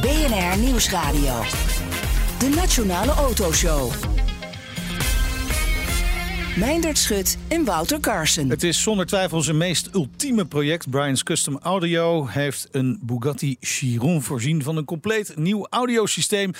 BNR Nieuwsradio. De Nationale Autoshow. Meindert Schut en Wouter Carson. Het is zonder twijfel zijn meest ultieme project. Brian's Custom Audio heeft een Bugatti Chiron voorzien van een compleet nieuw audiosysteem.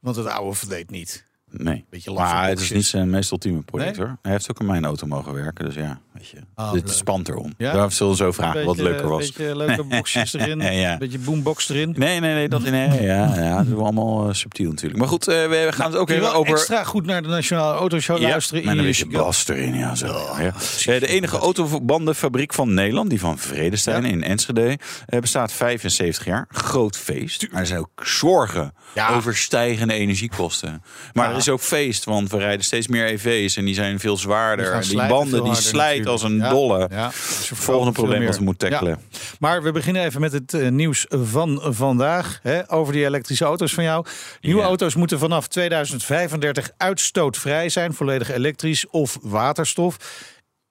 Want het oude verdeed niet. Nee. Beetje maar het is niet zijn meest ultieme project Nee? hoor. Hij heeft ook in mijn auto mogen werken. Dus ja, weet je. Oh, Dit spant erom. Ja? Daarom zullen ze zo vragen wat leuker was. Een beetje leuke boxjes erin. Ja. Een beetje boombox erin. Nee, nee, nee. Dat, nee ja, ja, dat is allemaal eh, subtiel natuurlijk. Maar goed, eh, we gaan het ook je even over... extra goed naar de Nationale Autoshow Ja, luisteren. met een je beetje bas erin, ja. Zo, ja. Eh, De enige autobandenfabriek van Nederland, die van Vredestein in Enschede, bestaat 75 jaar. Groot feest. Maar er zijn ook zorgen over stijgende energiekosten. Maar is ook feest, want we rijden steeds meer EV's en die zijn veel Die zwaarder. Die, slijten banden die slijten als een dolle. Ja, Volgende probleem wat we moeten tackelen. Maar we beginnen even met het eh, nieuws van vandaag. Hè, over die elektrische auto's van jou. Nieuwe auto's moeten vanaf 2035 uitstootvrij zijn. Volledig elektrisch of waterstof.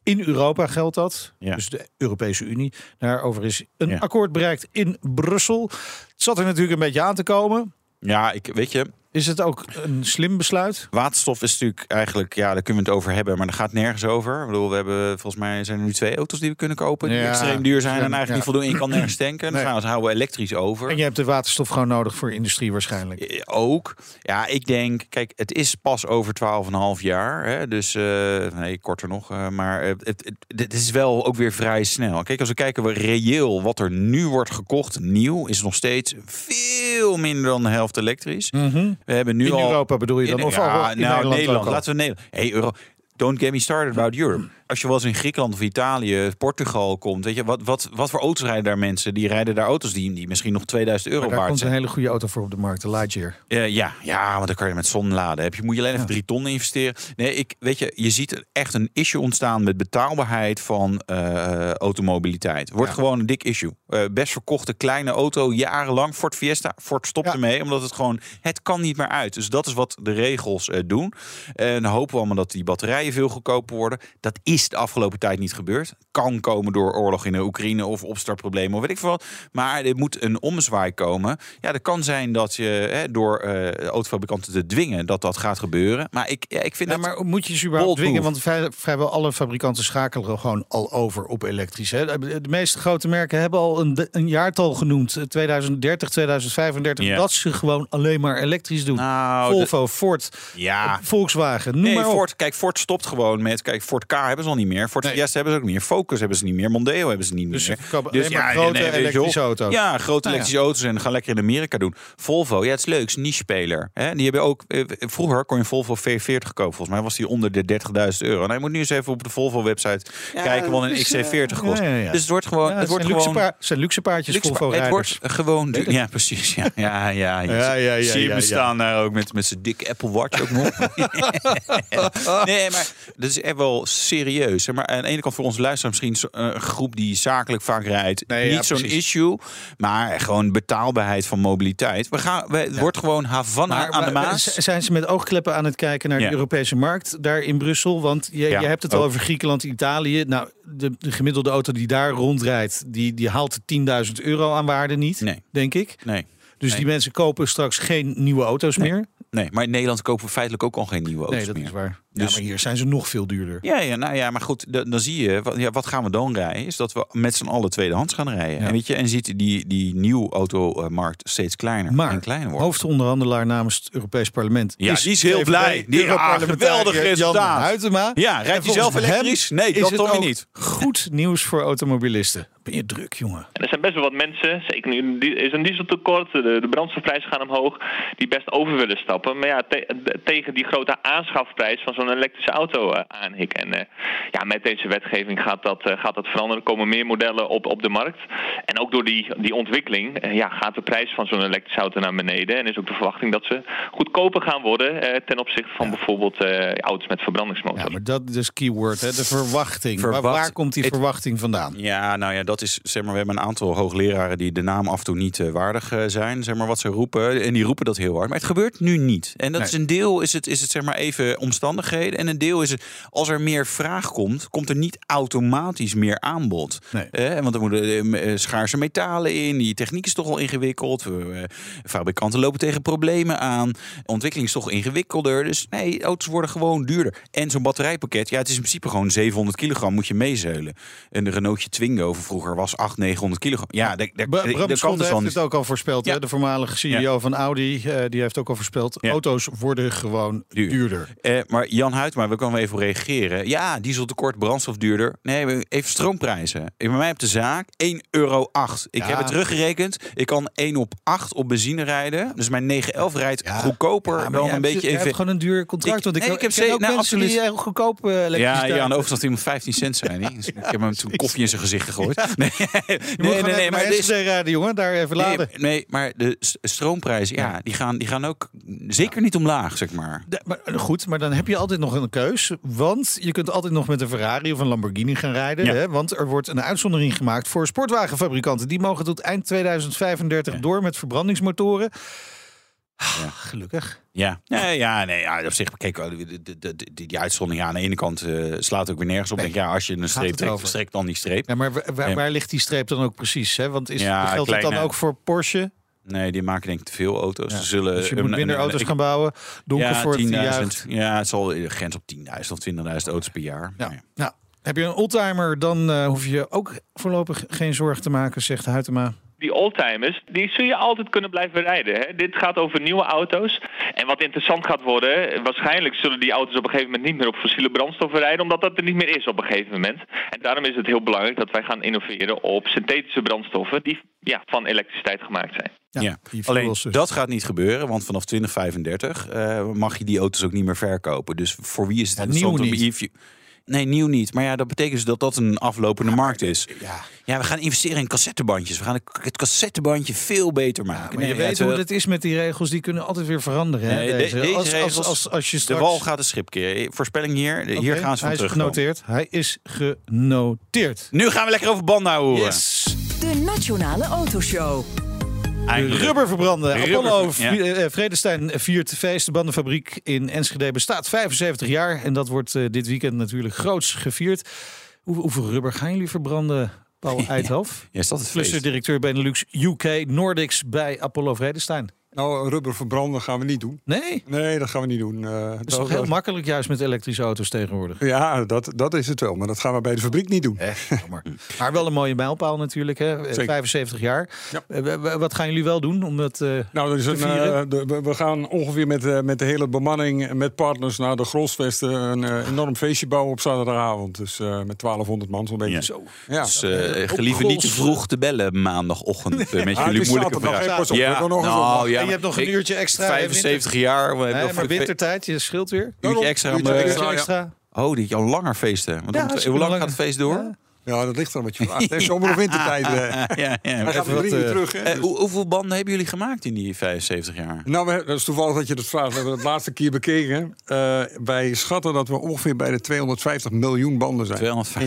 In Europa geldt dat. Ja. Dus de Europese Unie. Daarover is een Ja. akkoord bereikt in Brussel. Het zat er natuurlijk een beetje aan te komen. Ja, ik, weet je, Is het ook een slim besluit? Waterstof is natuurlijk eigenlijk, ja, daar kunnen we het over hebben, maar daar gaat nergens over. Ik bedoel, we hebben volgens mij zijn er nu twee auto's die we kunnen kopen die Ja, extreem duur zijn en ja. eigenlijk niet voldoen. Je kan nergens tanken. Dan Nee. gaan we houden we elektrisch over. En je hebt de waterstof gewoon nodig voor industrie waarschijnlijk. Eh, Ook. Ja, ik denk, kijk, het is pas over 12,5 jaar. Hè, dus, eh, nee, korter nog. eh, maar het, het, is wel ook weer vrij snel. Kijk, als we kijken we reëel wat er nu wordt gekocht, nieuw, is nog steeds veel minder dan de helft elektrisch. We hebben nu In al. Europa bedoel je dan? In- Of ja, al- nou, in Nederland. Nederland al? Laten we Nederland. Hey, Euro. Don't get me started about Europe. Als je wel eens in Griekenland of Italië, Portugal komt, weet je, wat, wat, wat voor auto's rijden daar mensen? Die rijden daar auto's die, die misschien nog 2000 euro Maar daar waard komt een zijn. hele goede auto voor op de markt, de Lightyear. Eh, ja, ja, want dan kan je met zon laden. Heb je, moet je alleen even drie ton investeren. Nee, ik, weet je, je ziet echt een issue ontstaan met betaalbaarheid van eh, automobiliteit. Wordt Ja. gewoon een dik issue. Eh, best verkochte kleine auto, jarenlang. Ford Fiesta, Ford stopt Ja. ermee, omdat het gewoon, het kan niet meer uit. Dus dat is wat de regels doen. En dan hopen we allemaal dat die batterijen veel goedkoper worden. Dat is de afgelopen tijd niet gebeurd. Kan komen door oorlog in de Oekraïne of opstartproblemen of weet ik veel wat. Maar er moet een ommezwaai komen. Ja, dat kan zijn dat je hè, door eh, autofabrikanten te dwingen dat dat gaat gebeuren. Maar ik, ja, ik vind Ja, dat... maar moet je ze überhaupt dwingen? Want vrij- vrijwel alle fabrikanten schakelen gewoon al over op elektrisch. Hè? De meeste grote merken hebben al een, een jaartal genoemd. eh, 2030, 2035. Ja. Dat ze gewoon alleen maar elektrisch doen. Nou, Volvo, Ford, Ja. eh, Volkswagen, noem Nee, maar op. Ford, kijk, Ford stopt gewoon met. Kijk, Ford K hebben ze al niet meer. Ford Nee. Fiesta hebben ze ook niet meer. Focus hebben ze niet meer. Mondeo hebben ze niet Dus ze meer. maar ja, grote elektrische auto's. Ja, grote Nou ja. elektrische auto's en gaan lekker in Amerika doen. Volvo, ja, het is leuk, is een niche-speler. Hè? Die hebben ook. eh, Vroeger kon je een Volvo V40 kopen. Volgens mij was die onder de 30.000 euro. Nou, je moet nu eens even op de Volvo-website kijken wat een dus, eh, XC40 kost. ja, ja, ja. Dus het wordt gewoon. Ja, het wordt zijn, gewoon. luxe zijn luxe paardjes Luxe- Volvo het rijders. wordt gewoon duur. Ja, precies. Ja, ja, ja. Ja, ja, ja, zie je ja, me ja. staan daar ook met, met zijn dikke Apple Watch ook nog. nee, maar dat is echt wel serieus. Hè. Maar aan de ene kant voor onze luisteraar misschien eh, een groep die zakelijk vaak rijdt. Nee, ja, niet zo'n issue, maar gewoon betaalbaarheid van mobiliteit. We gaan, we, het wordt gewoon Havana Maar, aan de Maas. z- zijn ze met oogkleppen aan het kijken naar de Europese markt daar in Brussel? Want je, je hebt het al over Griekenland, Italië. Nou, de, de gemiddelde auto die daar rondrijdt, die, die haalt de 10.000 euro aan waarde niet, Nee. denk ik. Nee. Dus Nee. die mensen kopen straks geen nieuwe auto's meer. nee, maar in Nederland kopen we feitelijk ook al geen nieuwe auto's Nee, dat meer. is waar. Dus- Ja, maar hier zijn ze nog veel duurder. Ja, ja, nou ja, maar goed, dan, dan zie je, wat, ja, wat gaan we dan rijden? Is dat we met z'n allen tweedehands gaan rijden. Ja. En weet je, en ziet die, die nieuwe automarkt steeds kleiner Maar en kleiner worden. hoofdonderhandelaar namens het Europees Parlement Ja, die is heel VVD blij. Die- ah, geweldig resultaat. Huitema. Ja, rijdt hij zelf elektrisch? Nee, is dat het dan weer ook niet. Goed nieuws voor automobilisten. Ben je druk, jongen? En er zijn best wel wat mensen, zeker nu er is een dieseltekort, de, de brandstofprijzen gaan omhoog, die best over willen stappen. Maar ja, te- tegen die grote aanschafprijs van zo'n elektrische auto uh, aanhik. En uh, ja, met deze wetgeving gaat dat, uh, gaat dat veranderen. Er komen meer modellen op, op de markt. En ook door die, die ontwikkeling ja, gaat de prijs van zo'n elektrische auto naar beneden. En is ook de verwachting dat ze goedkoper gaan worden ten opzichte van bijvoorbeeld auto's met verbrandingsmotor. Ja, maar dat is keyword, hè? de verwachting. Verwacht, waar, waar, komt die verwachting vandaan? Ja, nou ja, dat is, zeg maar, we hebben een aantal hoogleraren die de naam af en toe niet waardig zijn, zeg maar, wat ze roepen. En die roepen dat heel hard. Maar het gebeurt nu niet. En dat nee. is een deel, is het, is het zeg maar even omstandigheden. En een deel is het, als er meer vraag komt, komt er niet automatisch meer aanbod. Nee. Eh, want er moeten eh, schaarse metalen in. Die techniek is toch al ingewikkeld. Eh, fabrikanten lopen tegen problemen aan. Ontwikkeling is toch ingewikkelder. Dus nee, auto's worden gewoon duurder. En zo'n batterijpakket, ja, het is in principe gewoon 700 kilogram moet je meezeulen. En de Renaultje Twingo van vroeger was 800, 900 kilogram. Ja, daar, daar, Bram daar kan dus heeft het ook al voorspeld. Ja. Hè? De voormalige CEO ja. van Audi, uh, die heeft ook al voorspeld. Ja. Auto's worden gewoon Duur. duurder. Eh, maar Jan Huytema, we kunnen even reageren. Ja, dieseltekort, brandstof duurder. Nee, even stroomprijzen. Bij mij op de zaak 1,08 euro. Ik Ja. heb het teruggerekend. Ik kan 1 op 8 op benzine rijden. Dus mijn 911 rijdt Ja. goedkoper. Ja, maar wel een hebt- beetje hebt even... gewoon een duur contract. Ik- want ik, nee, ik heb ken ze- ook nou, die absoluut. heel goedkoop eh, Ja, ja, aan de overstand iemand 15 cent zijn. die. Dus ik heb hem toen een koffie in zijn gezicht gegooid. Nee, Je nee, nee, maar dit is- rijden, jongen. Daar even laden. nee, maar de stroomprijzen, ja, die, gaan, die gaan ook zeker niet omlaag, zeg maar. De- maar, eh, goed, maar dan heb je altijd nog een keus. Want je kunt altijd nog met een Ferrari of een Lamborghini gaan rijden. Ja. Hè? Want er wordt een uitzondering gemaakt voor sportwagenfabrikanten. Die mogen tot eind 2035 door met verbrandingsmotoren. Ah, Gelukkig. Ja, nee, ja, nee, ja, op zich, kijk, de, de, de, die, die uitzondering ja, aan de ene kant eh, slaat ook weer nergens op. Nee. Denk, ja, als je een streep trekt, over? strek dan die streep. Ja, maar waar, waar, Ja. waar ligt die streep dan ook precies? Hè? Want is, Ja, geldt het dan ook voor Porsche? Nee, die maken denk ik te veel auto's. Ze zullen Dus je moet minder auto's ik- gaan bouwen. Donker ja, voor het 10.000. juicht. Ja, het zal de grens op 10.000 of 20.000 auto's per jaar. Ja. Nou ja. Nou, heb je een oldtimer, dan eh, hoef je je ook voorlopig geen zorgen te maken, zegt Huytema. Die oldtimers, die zul je altijd kunnen blijven rijden. Hè? Dit gaat over nieuwe auto's. En wat interessant gaat worden, waarschijnlijk zullen die auto's op een gegeven moment niet meer op fossiele brandstoffen rijden, omdat dat er niet meer is op een gegeven moment. En daarom is het heel belangrijk dat wij gaan innoveren op synthetische brandstoffen die ja, van elektriciteit gemaakt zijn. Ja, alleen dus. dat gaat niet gebeuren, want vanaf 2035 eh, mag je die auto's ook niet meer verkopen. Dus voor wie is het Ja, interessant nieuw om. Nee, nieuw niet. Maar ja, dat betekent dus dat dat een aflopende markt is. Ja. Ja, we gaan investeren in cassettebandjes. We gaan het cassettebandje veel beter maken. Maar je weet het, hoe eh, het is met die regels, die kunnen altijd weer veranderen. Hè, Nee, de- deze. deze als, als, regels- als, als je De straks... wal gaat de schip keren. Voorspelling hier. De- hier gaan ze van Hij is terug. genoteerd. Hij is genoteerd. Nu gaan we lekker over banden houden. Yes. De Nationale Autoshow. Eindelijk. Rubber verbranden. Rubber, Apollo ja. eh, Vredestein viert feest. De bandenfabriek in Enschede bestaat 75 jaar. En dat wordt eh, dit weekend natuurlijk groots gevierd. Hoe, hoeveel rubber gaan jullie verbranden, Paul Eidhof? Ja, is dat het feest? Flusser-directeur Benelux UK Nordics bij Apollo Vredestein. Nou, rubber verbranden gaan we niet doen. Nee? Nee, dat gaan we niet doen. Eh, Dat is toch heel makkelijk juist met elektrische auto's tegenwoordig. Ja, dat, dat is het wel. Maar dat gaan we bij de fabriek niet doen. Jammer. Maar wel een mooie mijlpaal natuurlijk, hè? Eh, Zeker. 75 jaar. Ja. Eh, Wat gaan jullie wel doen om dat... eh, Nou, er is te een, vieren? eh, de- we- gaan ongeveer met, eh, met de hele bemanning en met partners naar de Grosvesten een enorm feestje bouwen op zaterdagavond. Dus eh, met 1200 man zo'n beetje. Ja. Zo. Ja. Dus eh gelieve niet te vroeg te bellen maandagochtend eh, met jullie het is moeilijke nog eens op. ja, en je hebt nog een ik- uurtje extra. hè, 75 jaar. We Nee, maar wintertijd, je scheelt weer. uurtje extra. Uurtje extra. Uurtje extra. Oh, die al langer feesten. Want Ja, hoe lang. gaat het feest door? Ja. Ja, dat ligt er wat je vraagt. hè. Zomer of wintertijd. eh. ja, ja. Hij gaat Even er drie wat, uur eh, terug. Hè? Eh, Dus- hoe- hoeveel banden hebben jullie gemaakt in die 75 jaar? Nou, we, dat is toevallig dat je dat vraagt. We hebben het laatste keer bekeken. Eh, wij schatten dat we ongeveer bij de 250 miljoen banden zijn. 250.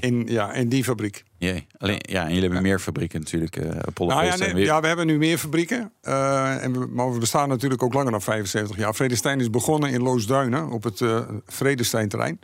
In, in, ja, in die fabriek. Jee. Alleen, ja, en jullie hebben meer fabrieken natuurlijk. Apollo Nou ja, nee, weer- ja, we hebben nu meer fabrieken. En we, maar we bestaan natuurlijk ook langer dan 75 jaar. Vredestein is begonnen in Loosduinen op het eh Vredestein-terrein.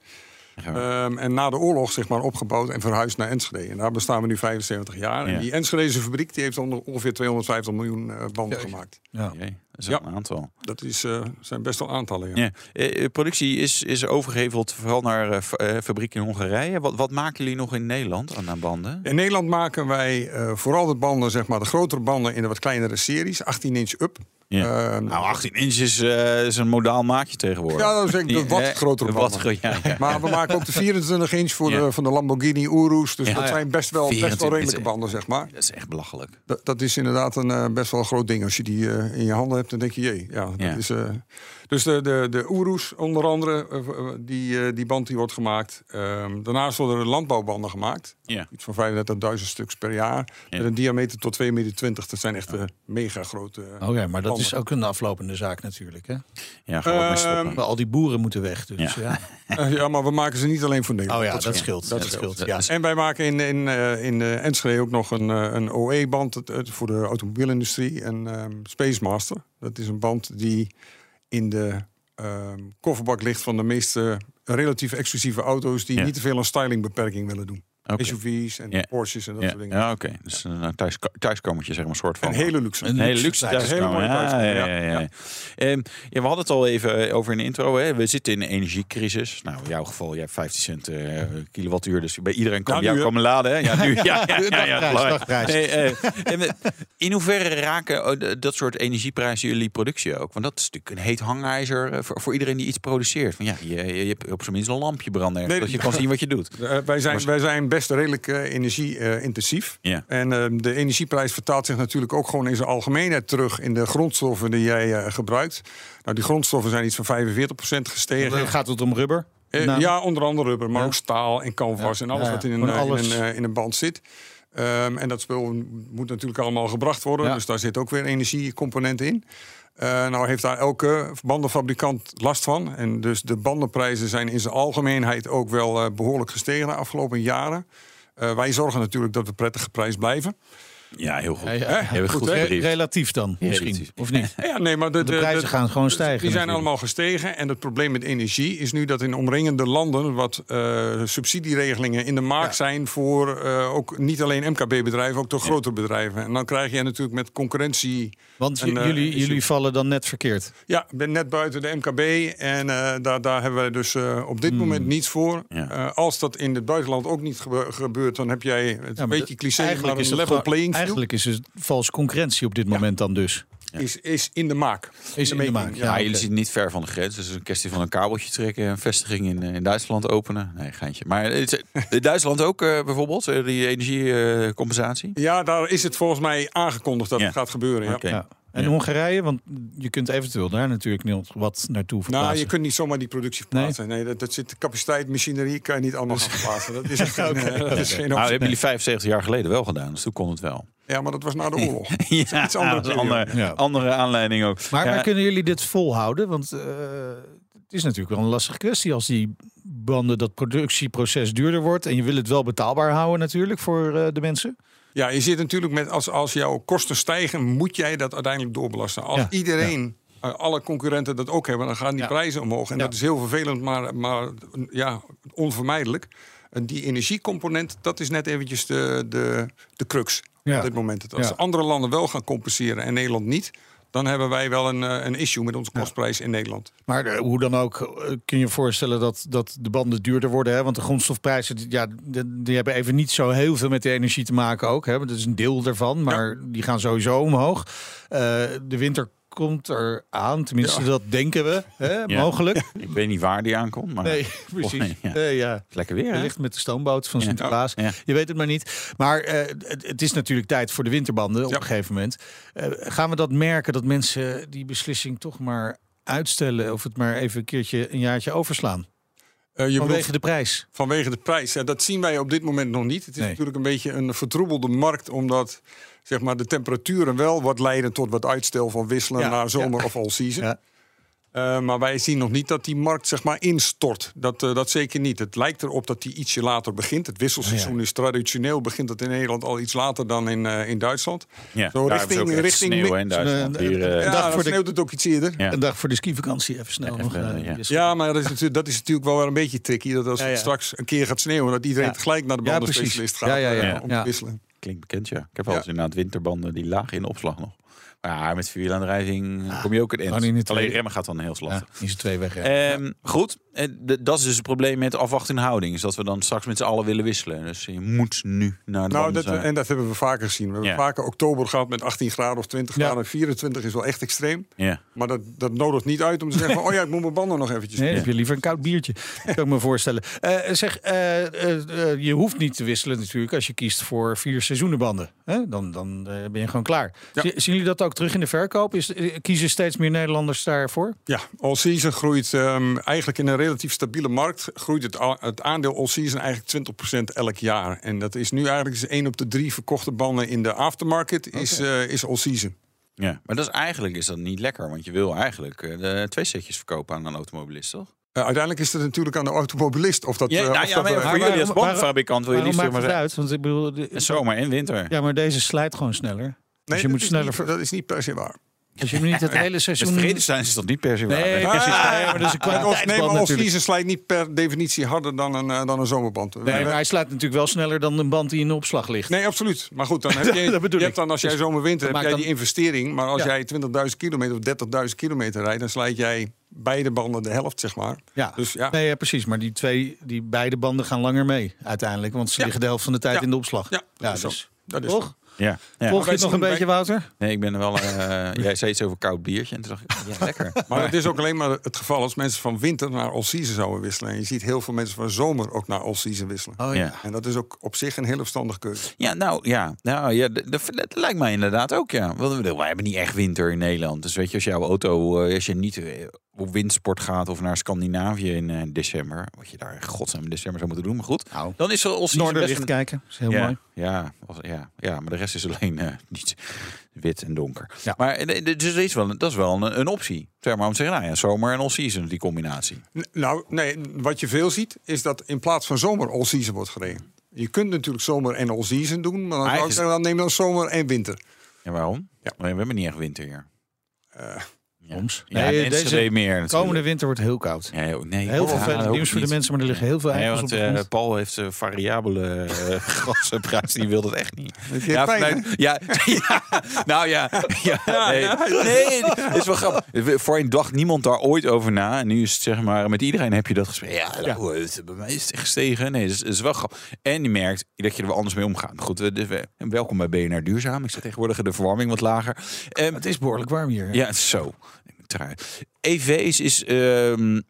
Ehm, en na de oorlog zeg maar opgebouwd en verhuisd naar Enschede. En daar bestaan we nu 75 jaar. Ja. En die Enschedeze fabriek die heeft onder- ongeveer 250 miljoen eh, banden gemaakt. Ja. Is Ja. een aantal. Dat is, eh, zijn best wel aantallen. Ja. Ja. Eh, eh, productie is, is overgeheveld vooral naar eh, fabrieken in Hongarije. Wat, wat maken jullie nog in Nederland aan, aan banden? In Nederland maken wij vooral de banden, zeg maar, de grotere banden in de wat kleinere series, 18 inch up. Ja. Nou, 18 inch is, is een modaal maatje tegenwoordig. Ja, dat is denk ik de wat grotere banden. Maar we maken ook de 24 inch voor de, van de Lamborghini Urus. Dus dat zijn best wel, best 24 wel redelijke banden, zeg maar. Dat is echt belachelijk. Dat, dat is inderdaad een best wel een groot ding als je die in je handen hebt, dan denk je, jee, ja, dat Ja. is... eh, dus de, de, de Urus onder andere, eh, eh, die, eh, die band die wordt gemaakt. Ehm, daarnaast worden er landbouwbanden gemaakt. Ja. Iets van 35.000 stuks per jaar. Ja. Met een diameter tot 2,20 meter. Dat zijn echt mega grote... Oké, maar dat is ook een aflopende zaak natuurlijk. Hè? Ja, gewoon. Ehm, al die boeren moeten weg. Dus, Ja. ja. Ja, maar we maken ze niet alleen voor Nederland. Oh ja, dat, scheelt. scheelt. Dat Dat scheelt. scheelt. Ja. Dus- En wij maken in, in, eh, in Enschede ook nog een, een OE-band voor de automobielindustrie. En ehm Space Master. Dat is een band die in de ehm, kofferbak ligt van de meest eh, relatief exclusieve auto's... die Ja. niet te veel aan stylingbeperking willen doen. Oké. SUV's en Ja. Porsches en dat soort dingen. ja oké. Dus een thuis, thuiskomertje, zeg maar, een soort van. Een hele luxe. Een Een hele luxe Ja, ja, ja, ja. Ehm, ja, we hadden het al even over in de intro. Hè. We zitten in een energiecrisis. Nou, in jouw geval, je hebt 15 cent eh, kilowattuur. Dus bij iedereen kan Ja, jou komen laden. Hè? Ja, nu. Ja, ja, ja, ja. Nee, eh, we- in hoeverre raken oh, dat soort energieprijzen jullie productie ook? Want dat is natuurlijk een heet hangijzer eh, voor, voor iedereen die iets produceert. Van, ja, je, je, hebt op zijn minst een lampje branden. Nee, dat je kan zien wat je doet. Eh, wij, zijn, wij zijn best redelijk eh, energie-intensief. Ja. En eh, de energieprijs vertaalt zich natuurlijk ook gewoon in zijn algemeenheid terug in de grondstoffen die jij eh, gebruikt. Nou, die grondstoffen zijn iets van 45% gestegen. Dan gaat het om rubber? Eh, ja, onder andere rubber, maar Ja. ook staal en canvas Ja. en alles wat in een, eh. In, een, eh, in een band zit. Ehm, en dat spul moet natuurlijk allemaal gebracht worden. Ja. Dus daar zit ook weer een energiecomponent in. Eh, nou heeft daar elke bandenfabrikant last van. En dus de bandenprijzen zijn in zijn algemeenheid ook wel eh, behoorlijk gestegen de afgelopen jaren. Eh, wij zorgen natuurlijk dat we prettig geprijsd blijven. Ja, heel goed. Ja, ja. Heel goed? Re- relatief dan, misschien. Relatief. Of niet? Ja, nee, maar De prijzen gaan gewoon stijgen Die zijn natuurlijk. allemaal gestegen. En het probleem met energie is nu dat in omringende landen wat eh, subsidieregelingen in de markt Ja. zijn voor eh, ook niet alleen MKB-bedrijven, ook door grotere bedrijven. En dan krijg je natuurlijk met concurrentie. Want En, eh, jullie, jullie vallen dan net verkeerd. Ja, ik ben net buiten de MKB en eh, daar, daar hebben wij dus eh, op dit moment niets voor. Ja. Eh, als dat in het buitenland ook niet gebe- gebeurt, dan heb jij het Ja, een beetje de- cliché, eigenlijk maar is een level playing field Eigenlijk is het valse concurrentie op dit moment dan dus. is, is in de maak. Is in de maak, ja. Ja, oké. jullie zitten niet ver van de grens. Dus het is een kwestie van een kabeltje trekken, een vestiging in, eh, in Duitsland openen. Nee, geintje. Maar het is- in Duitsland ook eh, bijvoorbeeld, eh, die energiecompensatie? Ja, daar is het volgens mij aangekondigd dat Ja. het gaat gebeuren. Ja. Oké. En Ja. Hongarije, want je kunt eventueel daar natuurlijk nog wat naartoe verplaatsen. Nou, je kunt niet zomaar die productie verplaatsen. Nee, dat, dat zit de capaciteit, machinerie kan je niet allemaal gaan verplaatsen. Dat is echt geen, eh, dat is geen Nou, hebben jullie 75 jaar geleden wel gedaan, dus toen kon het wel. Ja, maar dat was na de oorlog. Ja, iets andere dat is een periode. andere, Ja. andere aanleiding ook. Maar, Ja, maar kunnen jullie dit volhouden? Want eh, het is natuurlijk wel een lastige kwestie als die banden, dat productieproces duurder wordt. En je wil het wel betaalbaar houden natuurlijk voor eh, de mensen. Ja, je zit natuurlijk met als, als jouw kosten stijgen, moet jij dat uiteindelijk doorbelasten. Als Ja, iedereen, eh, alle concurrenten dat ook hebben, dan gaan die Ja. prijzen omhoog. En Ja. dat is heel vervelend, maar, maar ja, onvermijdelijk. En die energiecomponent, dat is net eventjes de, de, de crux Ja. op dit moment. Als Ja. andere landen wel gaan compenseren en Nederland niet, dan hebben wij wel een, eh, een issue met onze kostprijs in Nederland. Maar eh, hoe dan ook, eh, kun je je voorstellen dat, dat de banden duurder worden. Hè? Want de grondstofprijzen, die- ja, die, die hebben even niet zo heel veel met de energie te maken ook. Hè? Dat is een deel daarvan, maar die gaan sowieso omhoog. De winter komt er aan, tenminste Ja. dat denken we, hè? Ja. mogelijk. Ik weet niet waar die aankomt, maar Nee, precies. nee, ja. Nee, ja. lekker weer. hè? Wellicht met de stoomboot van. Sinterklaas. Ja. Je weet het maar niet. Maar eh, het, het is natuurlijk tijd voor de winterbanden op een gegeven moment. Eh, gaan we dat merken dat mensen die beslissing toch maar uitstellen... of het maar even een keertje een jaartje overslaan? Je Vanwege bedoelt de prijs. vanwege de prijs. Ja, dat zien wij op dit moment nog niet. Het is Nee. natuurlijk een beetje een vertroebelde markt, omdat zeg maar, de temperaturen wel wat leiden tot wat uitstel van wisselen Ja, naar zomer ja. of all season. Ja. Eh, maar wij zien nog niet dat die markt zeg maar, instort. Dat, eh, dat zeker niet. Het lijkt erop dat die ietsje later begint. Het wisselseizoen is traditioneel begint het in Nederland al iets later dan in, eh, in Duitsland. Ja, Zo daar richting- richting sneeuw in Duitsland. Zo'n, Hier, Ja, dag dan voor de- sneeuwt het ook iets eerder. Ja. Een dag voor de skivakantie even snel Even, nog. ja. maar dat is, natuurlijk, dat is natuurlijk wel weer een beetje tricky. Dat als Ja, het straks een keer gaat sneeuwen, dat iedereen Ja. tegelijk naar de bandenspecialist gaat Ja, ja, ja. om Ja. te wisselen. Klinkt bekend, ja. Ik heb wel eens Ja. inderdaad winterbanden die lagen in opslag nog. Ja, met vierwielaandrijving kom je ook in Alleen remmen gaat dan heel slap. Ja, z'n twee weg. ja. Ehm, goed, dat is dus het probleem met afwachtende houding. Is dat we dan straks met z'n allen willen wisselen. Dus je moet nu naar de Nou, dat, en dat hebben we vaker gezien. We hebben Ja. vaker oktober gehad met 18 graden of 20 Ja. graden. 24 is wel echt extreem. Ja. Maar dat, dat nodigt niet uit om te zeggen: van, oh ja, ik moet mijn banden nog eventjes. Nee, heb je liever een koud biertje. kan ik me voorstellen. Eh, zeg, eh, eh, je hoeft niet te wisselen natuurlijk als je kiest voor vier seizoenenbanden. Hè? Dan, dan ben je gewoon klaar. Ja. Zien jullie dat ook terug in de verkoop? Is, eh, kiezen steeds meer Nederlanders daarvoor? Ja, all season groeit ehm, eigenlijk in een relatief stabiele markt. Groeit het, het aandeel all season eigenlijk 20% elk jaar. En dat is nu eigenlijk is één op de drie verkochte banden in de aftermarket is, eh, is all season. Ja, maar dat is eigenlijk is dat niet lekker, want je wil eigenlijk eh, de twee setjes verkopen aan een automobilist, toch? Eh, uiteindelijk is het natuurlijk aan de automobilist of dat. Ja, nou of ja, dat, maar voor jullie als bandfabrikant wil je het maar uit? Want ik bedoel, de- zomer en winter. ja, maar deze slijt gewoon sneller. Nee, dus je dat moet is sneller. niet- dat is niet per se waar. Als je hem niet het hele Met seizoen. vredestein is dat niet per se waar. Nee, Nee. precies. Ah, Nee, maar dat is een Nee, maar season slijt niet per definitie harder dan een, eh, dan een zomerband. Nee, maar hij slaat natuurlijk wel sneller dan een band die in de opslag ligt. Nee, absoluut. Maar goed, dan heb je, Dat bedoel je hebt dan als jij Dus zomerwinter heb jij die investering. Maar als Ja. jij 20.000 kilometer of 30.000 kilometer rijdt, dan slijt jij beide banden de helft, zeg maar. Ja, Dus ja. Nee, ja, precies. Maar die twee, die beide banden gaan langer mee uiteindelijk. Want ze Ja. liggen de helft van de tijd Ja. in de opslag. Ja, dat is zo. dus. Dat is Toch? Ja. ja. Volg je het nog een beetje, Wouter? Nee, ik ben er wel. eh, jij zei iets over koud biertje en toen dacht ik, ja, lekker. Maar het is ook alleen maar het geval als mensen van winter naar all-season zouden wisselen. En je ziet heel veel mensen van zomer ook naar all-season wisselen. Oh ja. En dat is ook op zich een hele verstandige keuze. Ja, nou ja, nou, ja dat, dat- dat lijkt mij inderdaad ook, ja. Want we- Wij hebben niet echt winter in Nederland. Dus weet je, als jouw auto, eh, als je niet eh, op windsport gaat of naar Scandinavië in eh, december, wat je daar in godsnaam in december zou moeten doen, maar goed, Nou, dan is er ons Noorderlicht kijken. is heel ja, mooi. Ja, als- ja, ja, maar de rest is alleen eh, niet wit en donker. Ja. Maar eh, dus dat is wel, dat is wel een, een optie. Zeg maar om te zeggen, nou ja, zomer en all-season, die combinatie. N- Nou, nee, wat je veel ziet, is dat in plaats van zomer all-season wordt gereden. Je kunt natuurlijk zomer en all-season doen, maar dan, zou ik Eigenlijk- zeggen, dan neem dan zomer en winter. En waarom? Ja. We hebben niet echt winter hier. Eh, Soms. ja Nee, deze meer natuurlijk. Komende winter wordt heel koud. Ja, nee, Heel ja, hoop nieuws voor de mensen, maar er liggen heel veel Nee, want de eh, grond. Paul heeft eh, variabele eh gasprijs, die wil dat echt niet. Vanuit- ja, ja, nou ja, ja, nee, nee, het is wel grappig. Voorheen dacht niemand daar ooit over na. En nu is het zeg maar, met iedereen heb je dat gesprek. Ja, nou, het- bij mij is het echt gestegen. Nee, dat is, wel grappig. En je merkt dat je er wel anders mee omgaat. Goed, dus we- welkom bij BNR Duurzaam. Ik zet tegenwoordig de verwarming wat lager. Ehm, Het is behoorlijk warm hier. hè? ja, het is zo. Trui. EV's is ehm,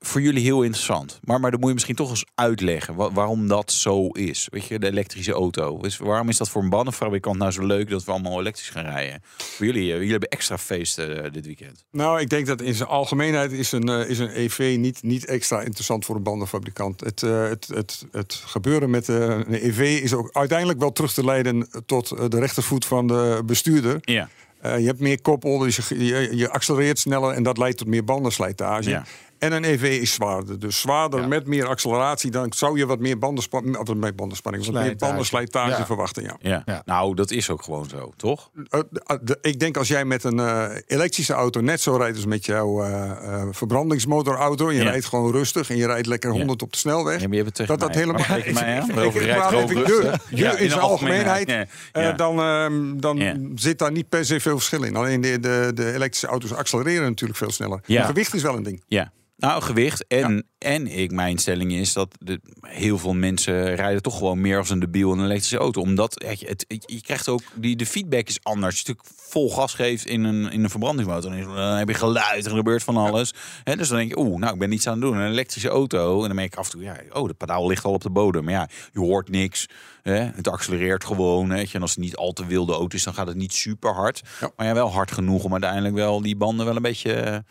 voor jullie heel interessant. Maar, maar dan moet je misschien toch eens uitleggen wa- waarom dat zo is. Weet je, de elektrische auto. Dus waarom is dat voor een bandenfabrikant nou zo leuk dat we allemaal elektrisch gaan rijden? Voor jullie, eh, jullie hebben extra feesten eh, dit weekend. Nou, ik denk dat in zijn algemeenheid is een, eh, is een EV niet, niet extra interessant voor een bandenfabrikant. Het, het, het, het gebeuren met een EV is ook uiteindelijk wel terug te leiden tot de rechtervoet van de bestuurder. Ja. Eh, je hebt meer koppel, dus je, je, je accelereert sneller en dat leidt tot meer bandenslijtage. Ja. En een EV is zwaarder. Dus zwaarder Ja. met meer acceleratie, dan zou je wat meer bandenspanning, of met bandenspanning, wat meer Slijtage. bandenslijtage Ja. verwachten. Ja. Ja. Ja. nou dat is ook gewoon zo, toch? Eh, de- de- ik denk als jij met een eh, elektrische auto net zo rijdt als met jouw eh, eh, verbrandingsmotorauto. Je Ja. rijdt gewoon rustig en je rijdt lekker 100 op de snelweg. Ja, maar je hebt het tegen dat dat helemaal. Tegen mij, hè? Ik- ik- rustig. de- Ja, je in in de zijn algemeenheid. eh, dan ehm, dan Ja. zit daar niet per se veel verschil in. Alleen de, de, de elektrische auto's accelereren natuurlijk veel sneller. Ja. Gewicht is wel een ding. Ja. Nou, gewicht. En, en ik, mijn stelling is dat de, heel veel mensen rijden toch gewoon meer als een debiel in een elektrische auto. Omdat ja, het, je krijgt ook, die, de feedback is anders. Als je natuurlijk vol gas geeft in een, in een verbrandingsmotor, dan, heb je geluid, er gebeurt van alles. Dus dan denk je, oeh, nou, ik ben niets aan het doen. Een elektrische auto, en dan merk ik af en toe, ja, oh, de pedaal ligt al op de bodem. Maar ja, je hoort niks. Hè, het accelereert gewoon. Weet je, en als het niet al te wilde auto is, dan gaat het niet super hard. Maar ja, wel hard genoeg om uiteindelijk wel die banden wel een beetje...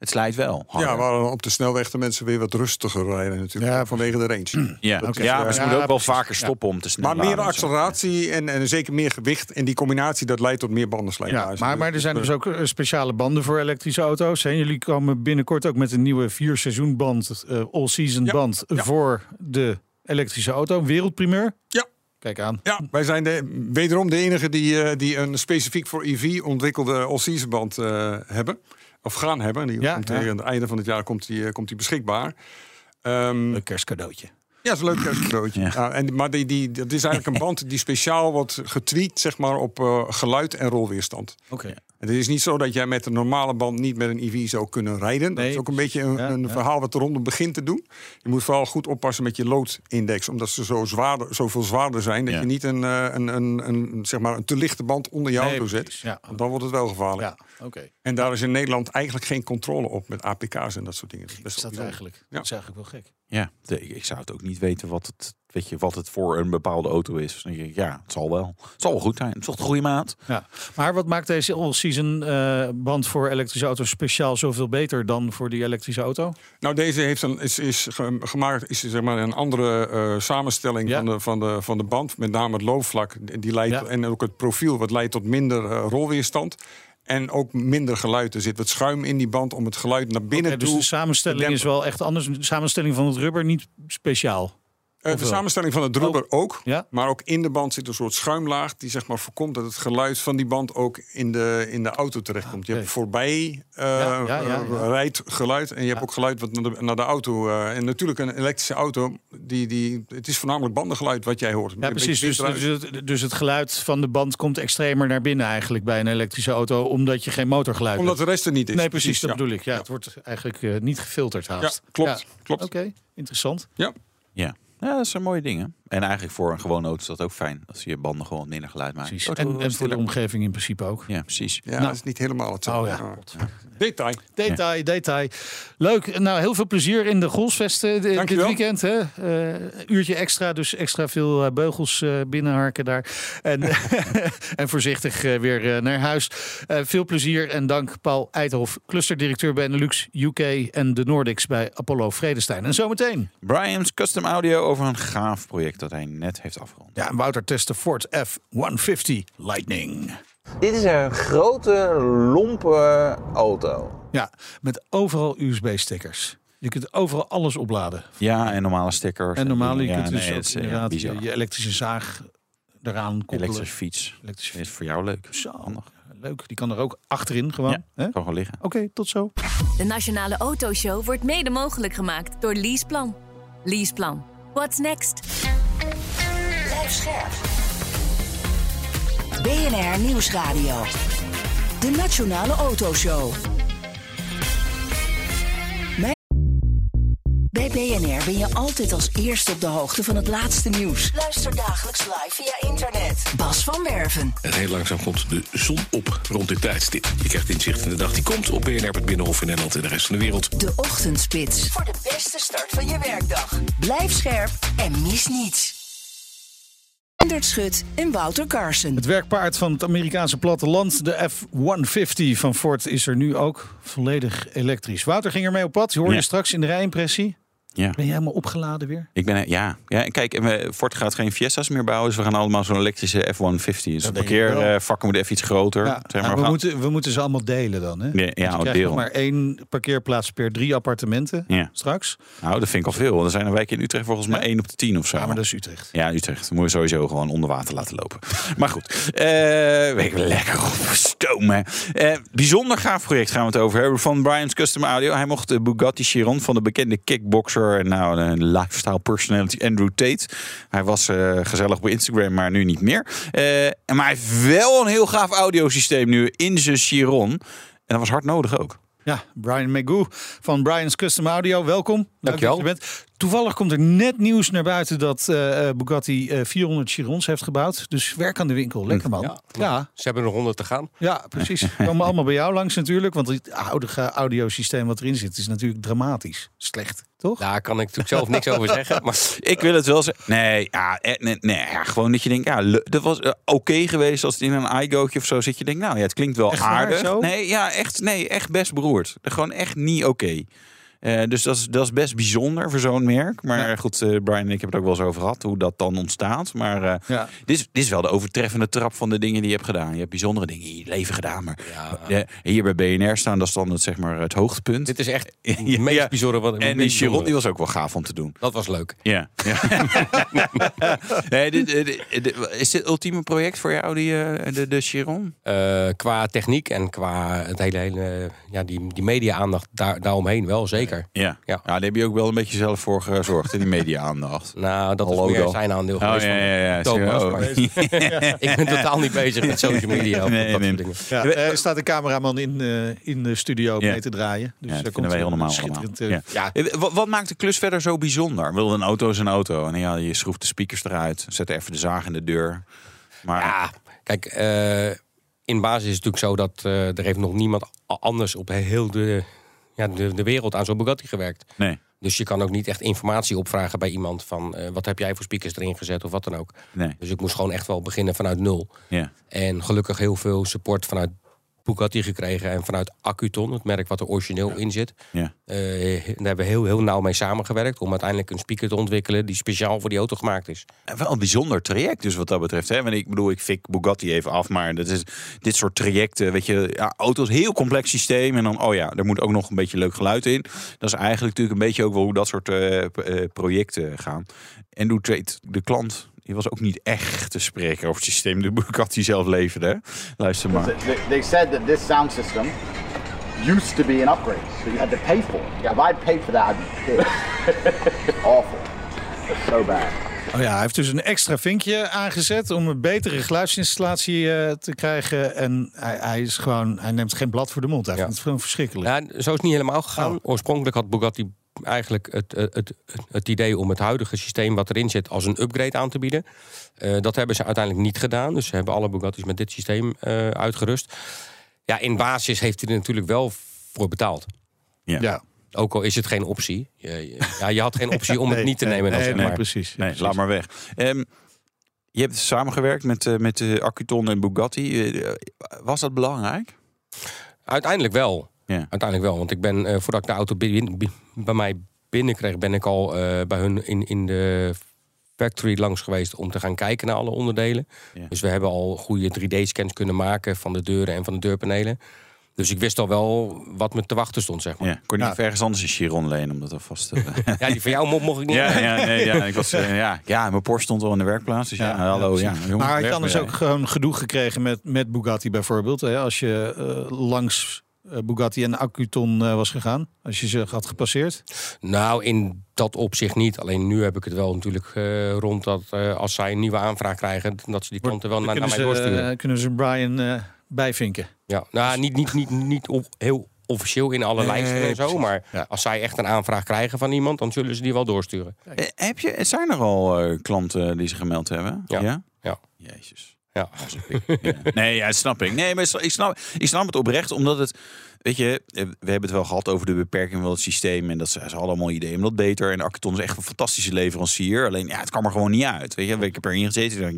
eh, Het slijt wel. harder. Ja, waar op de snelweg de mensen weer wat rustiger rijden natuurlijk. Ja. vanwege de range. Ja, is, ja eh, maar ze ja, moeten ook wel precies. vaker stoppen om te snel Maar meer en acceleratie en, en zeker meer gewicht. En die combinatie dat leidt tot meer bandenslijtage. Ja, maar, maar er zijn dus ook eh, speciale banden voor elektrische auto's. Hè. Jullie komen binnenkort ook met een nieuwe vier seizoenband, eh all-season Ja, band ja. voor de elektrische auto. Wereldprimeur. Ja. Kijk aan. Ja, wij zijn de, wederom de enige die, eh, die een specifiek voor EV ontwikkelde all-season band eh, hebben. Of gaan hebben. Die Ja, komt ja. tegen het einde van het jaar komt die, eh, komt die beschikbaar. Ehm, Een kerstcadeautje. ja, is een leuk kerstcadeautje. Ja. En, maar die, die, dat is eigenlijk een band die speciaal wordt getweakt zeg maar, op eh, geluid en rolweerstand. Oké. Het is niet zo dat jij met een normale band niet met een EV zou kunnen rijden. Dat is ook een beetje een, Ja, een ja. verhaal wat de ronde begint te doen. Je moet vooral goed oppassen met je loodindex. Omdat ze zo zwaarder, zoveel zwaarder zijn... dat Ja. je niet een, eh, een, een, een, zeg maar een te lichte band onder je Nee, auto zet. Want dan wordt het wel gevaarlijk. Ja, oké. En daar is in Nederland eigenlijk geen controle op met APK's en dat soort dingen. Dat is Is dat eigenlijk? Ja. Dat is eigenlijk wel gek. Ja, ik zou het ook niet weten wat het weet je, wat het voor een bepaalde auto is. Dan denk ik, ja, het zal wel. Het zal wel goed zijn. Het is toch een goede maat. Ja. Maar wat maakt deze all-season eh, band voor elektrische auto's speciaal zoveel beter dan voor die elektrische auto? Nou, deze heeft een, is, is ge- gemaakt is zeg maar een andere eh, samenstelling Ja. van, de, van, de, van de band. Met name het loopvlak die leidt, Ja. en ook het profiel wat leidt tot minder eh, rolweerstand. En ook minder geluid. Er zit wat schuim in die band om het geluid naar binnen Ja, dus toe. de samenstelling te is wel echt anders. De samenstelling van het rubber niet speciaal. Of de samenstelling van het rubber ook. Ja. Maar ook in de band zit een soort schuimlaag die zeg maar voorkomt dat het geluid van die band ook in de, in de auto terechtkomt. Je Oké. hebt voorbij eh Ja, ja, ja, ja. rijdt geluid en je hebt ook geluid wat naar de, naar de auto. eh, en natuurlijk een elektrische auto, die, die, het is voornamelijk bandengeluid wat jij hoort. Ja, precies. Dus, dus, het- dus het geluid van de band komt extremer naar binnen eigenlijk bij een elektrische auto, omdat je geen motorgeluid Omdat hebt. de rest er niet is. Nee, precies, dat ja. bedoel ik. Ja, het wordt eigenlijk niet gefilterd haast. Ja, klopt, klopt. Oké, interessant. Ja. Ja. Ja, dat zijn mooie dingen. En eigenlijk voor een gewone auto is dat ook fijn. Als je banden gewoon minder geluid precies. Auto En, voor de omgeving in principe ook. Ja, precies. Ja, Nou. dat is niet helemaal hetzelfde. Oh ja. Detail. Detail, detail. Leuk. Nou, heel veel plezier in de Golfsvesten eh, dit Dankjewel. weekend. Hè? Eh, uurtje extra, dus extra veel eh, beugels eh, binnenharken daar. En, en voorzichtig weer naar huis. Eh, veel plezier en dank Paul Eidhoff, clusterdirecteur Benelux UK en de Nordics bij Apollo Vredestein. En zometeen. Brian's Custom Audio over een gaaf project dat hij net heeft afgerond. Ja, en Wouter test de Ford F-150 Lightning. Dit is een grote, lompe auto. Ja, met overal USB-stickers. Je kunt overal alles opladen. Ja, en normale stickers. En normaal, je dingen. kunt Ja, dus nee, het eh, ja, je, elektrische zaag eraan koppelen. Elektrische fiets. Elektrische Is voor jou leuk. Zo, Handig. leuk. Die kan er ook achterin gewoon. Ja. Kan gewoon liggen. Oké, tot zo. De Nationale Autoshow wordt mede mogelijk gemaakt door Leaseplan. Leaseplan. What's next? Blijf scherp. BNR Nieuwsradio. De Nationale Autoshow. BNR ben je altijd als eerste op de hoogte van het laatste nieuws. Luister dagelijks live via internet. Bas van Werven. En heel langzaam komt de zon op rond dit tijdstip. Je krijgt inzicht in de dag die komt op BNR, het Binnenhof in Nederland en de rest van de wereld. De Ochtendspits. Voor de beste start van je werkdag. Blijf scherp en mis niets. Endert Schut en Wouter Carson. Het werkpaard van het Amerikaanse platteland, de F-150 van Ford, is er nu ook volledig elektrisch. Wouter ging ermee op pad. Hoor je Ja. straks in de rijimpressie. Ja. Ben je helemaal opgeladen weer? Ik ben, ja. ja, en kijk, Ford gaat geen Fiesta's meer bouwen. Dus we gaan allemaal zo'n elektrische F-150. Dus de parkeervakken moeten even iets groter. Ja, zeg maar, we gaan- moeten, we moeten ze allemaal delen dan. Hè? Ja, ja, Want je krijgt deel. nog maar één parkeerplaats per drie appartementen Ja. straks. Nou, dat vind ik al veel. Er zijn een wijk in Utrecht volgens mij? 1 op de 10 of zo. Ja, maar dat is Utrecht. Ja, Utrecht. Dan moet je sowieso gewoon onder water laten lopen. Maar goed, eh weet ik lekker op stomen. Eh, bijzonder gaaf project gaan we het over hebben van Brian's Custom Audio. Hij mocht de Bugatti Chiron van de bekende kickboxer en nou een lifestyle personality Andrew Tate. Hij was eh, gezellig op Instagram, maar nu niet meer. Eh, en maar hij heeft wel een heel gaaf audiosysteem nu in zijn Chiron. En dat was hard nodig ook. Ja, Brian Magoo van Brian's Custom Audio. Welkom. Leuk dat je bent. Toevallig komt er net nieuws naar buiten dat eh, eh, Bugatti eh, 400 Chirons heeft gebouwd. Dus werk aan de winkel. Lekker man. Ja, Ja. ja, Ze hebben er 100 te gaan. precies. We komen allemaal bij jou langs natuurlijk. Want het oude audiosysteem wat erin zit is natuurlijk dramatisch. Slecht, toch? Daar kan ik natuurlijk zelf niks over zeggen. Maar Ik wil het wel zeggen. Nee, ja, eh, nee, nee ja, gewoon dat je denkt, ja, dat was eh, oké geweest als het in een iGootje of zo zit. Je denkt, nou ja, het klinkt wel Echt waar, aardig. zo? Nee, ja, echt, nee, echt best beroerd. Gewoon echt niet oké. Eh, dus dat is, dat is best bijzonder voor zo'n merk. Maar goed, eh, Brian en ik hebben het ook wel eens over gehad, hoe dat dan ontstaat. Maar eh, Ja. dit, is, dit is wel de overtreffende trap van de dingen die je hebt gedaan. Je hebt bijzondere dingen in je leven gedaan. Maar hier bij BNR staan, dat is dan het, zeg maar, het hoogtepunt. dit is echt het meest bijzondere wat en die Chiron die was ook wel gaaf om te doen. Dat was leuk. Ja. ja. nee, dit, dit- dit- is dit het ultieme project voor jou, die, de, de Chiron? Qua techniek en qua het hele, hele ja, die, die media-aandacht daar, daaromheen wel, zeker. Ja. Ja. daar heb je ook wel een beetje zelf voor gezorgd in die media-aandacht. Nou, dat Hallo is meer zijn aandeel Oh, geweest ja, van ja, ja. Thomas. Oh. ik ben totaal niet bezig met social media of Nee, dat nee. soort dingen. Ja, er staat een cameraman in, eh, in de studio Ja. mee te draaien. Dus Ja, daar dat komt wij normaal allemaal. schitterend, eh, Ja. Eh, Wat, wat maakt de klus verder zo bijzonder? Wil een auto is een auto. En ja, je schroeft de speakers eruit. Zet even de zaag in de deur. Maar Ja, kijk, eh, in basis is het natuurlijk zo dat eh, er heeft nog niemand anders op heel de, ja, de, de wereld aan zo'n Bugatti gewerkt. nee. Dus je kan ook niet echt informatie opvragen bij iemand van eh, wat heb jij voor speakers erin gezet of wat dan ook. Nee. Dus ik moest gewoon echt wel beginnen vanuit nul. Ja. En gelukkig heel veel support vanuit Bugatti gekregen en vanuit Accuton, het merk wat er origineel in zit. Ja. Eh, daar hebben we heel, heel nauw mee samengewerkt om uiteindelijk een speaker te ontwikkelen die speciaal voor die auto gemaakt is. En Wel een bijzonder traject dus wat dat betreft. Hè? Want ik bedoel, ik fik Bugatti even af, maar dat is dit soort trajecten, weet je, ja, auto's heel complex systeem en dan, oh ja, er moet ook nog een beetje leuk geluid in. Dat is eigenlijk natuurlijk een beetje ook wel hoe dat soort eh, eh, projecten gaan. En doet de klant, die was ook niet echt te spreken over het systeem de Bugatti zelf leverde. hè. Luister maar. They, said that this sound system used to be an upgrade, so you had to pay for it. If I'd paid for that, I'd be pissed. Awful. So bad. Oh ja, hij heeft dus een extra vinkje aangezet om een betere geluidsinstallatie eh, te krijgen. En hij, hij is gewoon, hij neemt geen blad voor de mond. Hij Ja. vindt het gewoon verschrikkelijk. Ja, zo is het niet helemaal gegaan. Oh. Oorspronkelijk had Bugatti eigenlijk het, het, het, het idee om het huidige systeem wat erin zit als een upgrade aan te bieden. Eh, dat hebben ze uiteindelijk niet gedaan. Dus ze hebben alle Bugattis met dit systeem eh, uitgerust. Ja, in basis heeft hij er natuurlijk wel voor betaald. Ja. ja. Ook al is het geen optie. Je, je- ja, je had geen optie om het Nee, niet te nee, nemen. dan nee, zeg nee, maar. precies. Nee, laat maar weg. Ehm, je hebt samengewerkt met, eh, met eh, Accuton en Bugatti. Was dat belangrijk? Uiteindelijk wel. Ja. Uiteindelijk wel. Want ik ben, eh, voordat ik de auto bij mij binnenkreeg, ben ik al eh, bij hun in, in de factory langs geweest om te gaan kijken naar alle onderdelen. Ja. Dus we hebben al goede 3D-scans kunnen maken van de deuren en van de deurpanelen. Dus ik wist al wel wat me te wachten stond, zeg maar. Ja, kon je Ja. niet ergens anders een Chiron lenen om dat alvast te... Ja, die van jou mo- mocht ik niet. ja, ja, nee, ja, ik was, eh, ja, ja, mijn Porsche stond al in de werkplaats. Dus ja, Ja, hallo. ja, jongen, Maar had je anders ook gewoon gedoe gekregen met, met Bugatti bijvoorbeeld? Hè? Als je eh, langs eh, Bugatti en Accuton eh, was gegaan? Als je ze had gepasseerd? Nou, in dat opzicht niet. Alleen nu heb ik het wel natuurlijk eh, rond dat eh, als zij een nieuwe aanvraag krijgen, dat ze die klanten wel naar, mij ze, doorsturen. eh, kunnen ze Brian eh, bijvinken? Ja, nou, niet, niet, niet, niet op, heel officieel in alle Nee, lijsten en zo. precies. Maar Ja. als zij echt een aanvraag krijgen van iemand, dan zullen ze die wel doorsturen. Eh, Heb je, zijn er al eh, klanten die zich gemeld hebben? Ja. Ja. Jezus. Ja. Ja. Nee, ja, snap ik. Nee, maar ik snap, ik snap het oprecht, omdat het... Weet je, eh, we hebben het wel gehad over de beperking van het systeem. En dat ze, ze hadden allemaal ideeën om dat beter. En Acton is echt een fantastische leverancier. Alleen, ja, het kwam er gewoon niet uit. Weet je, ik heb erin gezeten en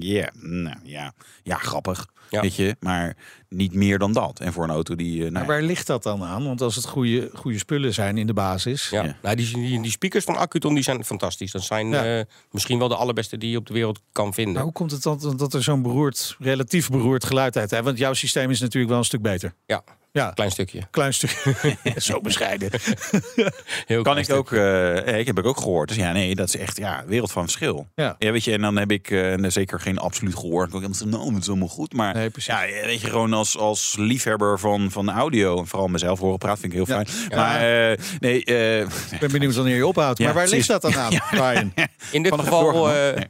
nou, ja, ja, grappig. Ja. Weet je, maar niet meer dan dat. En voor een auto die... eh, nou, Maar waar ligt dat dan aan? Want als het goede, goede spullen zijn in de basis... Ja. Ja. Nou, die, die, die speakers van Accuton die zijn fantastisch. Dat zijn Ja. eh, misschien wel de allerbeste die je op de wereld kan vinden. Maar hoe komt het dan dat er zo'n beroerd, relatief beroerd geluid uit heeft? Want jouw systeem is natuurlijk wel een stuk beter. Ja, Ja, klein stukje. klein stuk. Zo bescheiden. Heel Kan ik ook, stukje. eh, ik heb ik ook gehoord. Dus ja, nee, dat is echt ja, wereld van verschil. Ja. weet je, en dan heb ik eh, zeker geen absoluut gehoord. Ik denk, nou, het is allemaal goed. Maar Nee, ja, weet je, gewoon als, als liefhebber van, van audio, en vooral mezelf horen praten, vind ik heel fijn. Ja. Maar eh, nee, eh, Ik ben benieuwd wanneer je ophoudt. Ja, maar waar ligt dat dan aan, Brian? In dit, geval, eh, Nee.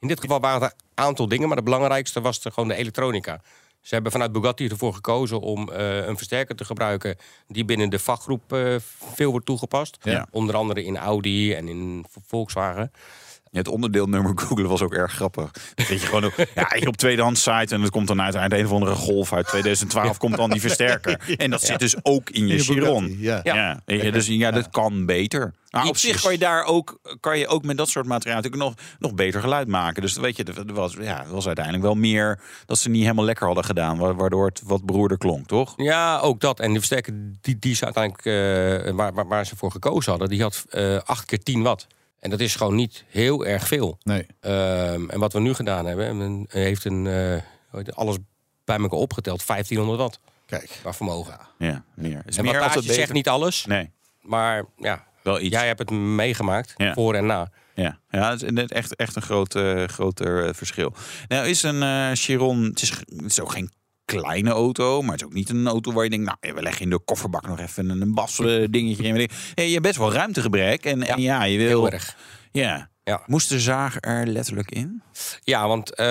in dit geval waren er een aantal dingen, maar de belangrijkste was er gewoon de elektronica. Ze hebben vanuit Bugatti ervoor gekozen om eh, een versterker te gebruiken die binnen de vakgroep eh, veel wordt toegepast. Ja. Onder andere in Audi en in Volkswagen. Het onderdeelnummer Google was ook erg grappig. Dat weet je gewoon ook, ja, je op tweedehands site en het komt dan uiteindelijk een of andere golf uit 2012 komt dan die versterker. En dat zit dus ook in je Chiron. Bugatti, ja. Ja. dus ja, dat kan beter. Maar op Ietsjes. zich kan je daar ook, kan je ook met dat soort materiaal natuurlijk nog, nog beter geluid maken. Dus weet je, er was, ja, er was uiteindelijk wel meer dat ze niet helemaal lekker hadden gedaan, wa- waardoor het wat beroerder klonk, toch? Ja, ook dat. En de versterker die, die ze uiteindelijk, eh, waar, waar, waar ze voor gekozen hadden, die had eh 8 keer 10 watt. En dat is gewoon niet heel erg veel. Nee. Ehm, en wat we nu gedaan hebben, men heeft een, het, alles bij elkaar opgeteld, 1500 watt Kijk. qua vermogen. Ja, meer. Is En meer wattage altijd beter. zegt niet alles, Nee, maar ja, wel iets. jij hebt het meegemaakt, Ja. voor en na. Ja, ja het is net echt, echt een groot, groter eh, verschil. Nou, is een eh, Chiron, het is, het is ook geen kleine auto, maar het is ook niet een auto waar je denkt, nou, we leggen in de kofferbak nog even een bas eh, dingetje in. Hey, je hebt best wel ruimtegebrek en en ja, je wil. Heel erg. Ja. Ja. Moest de zaag er letterlijk in? Ja, want eh,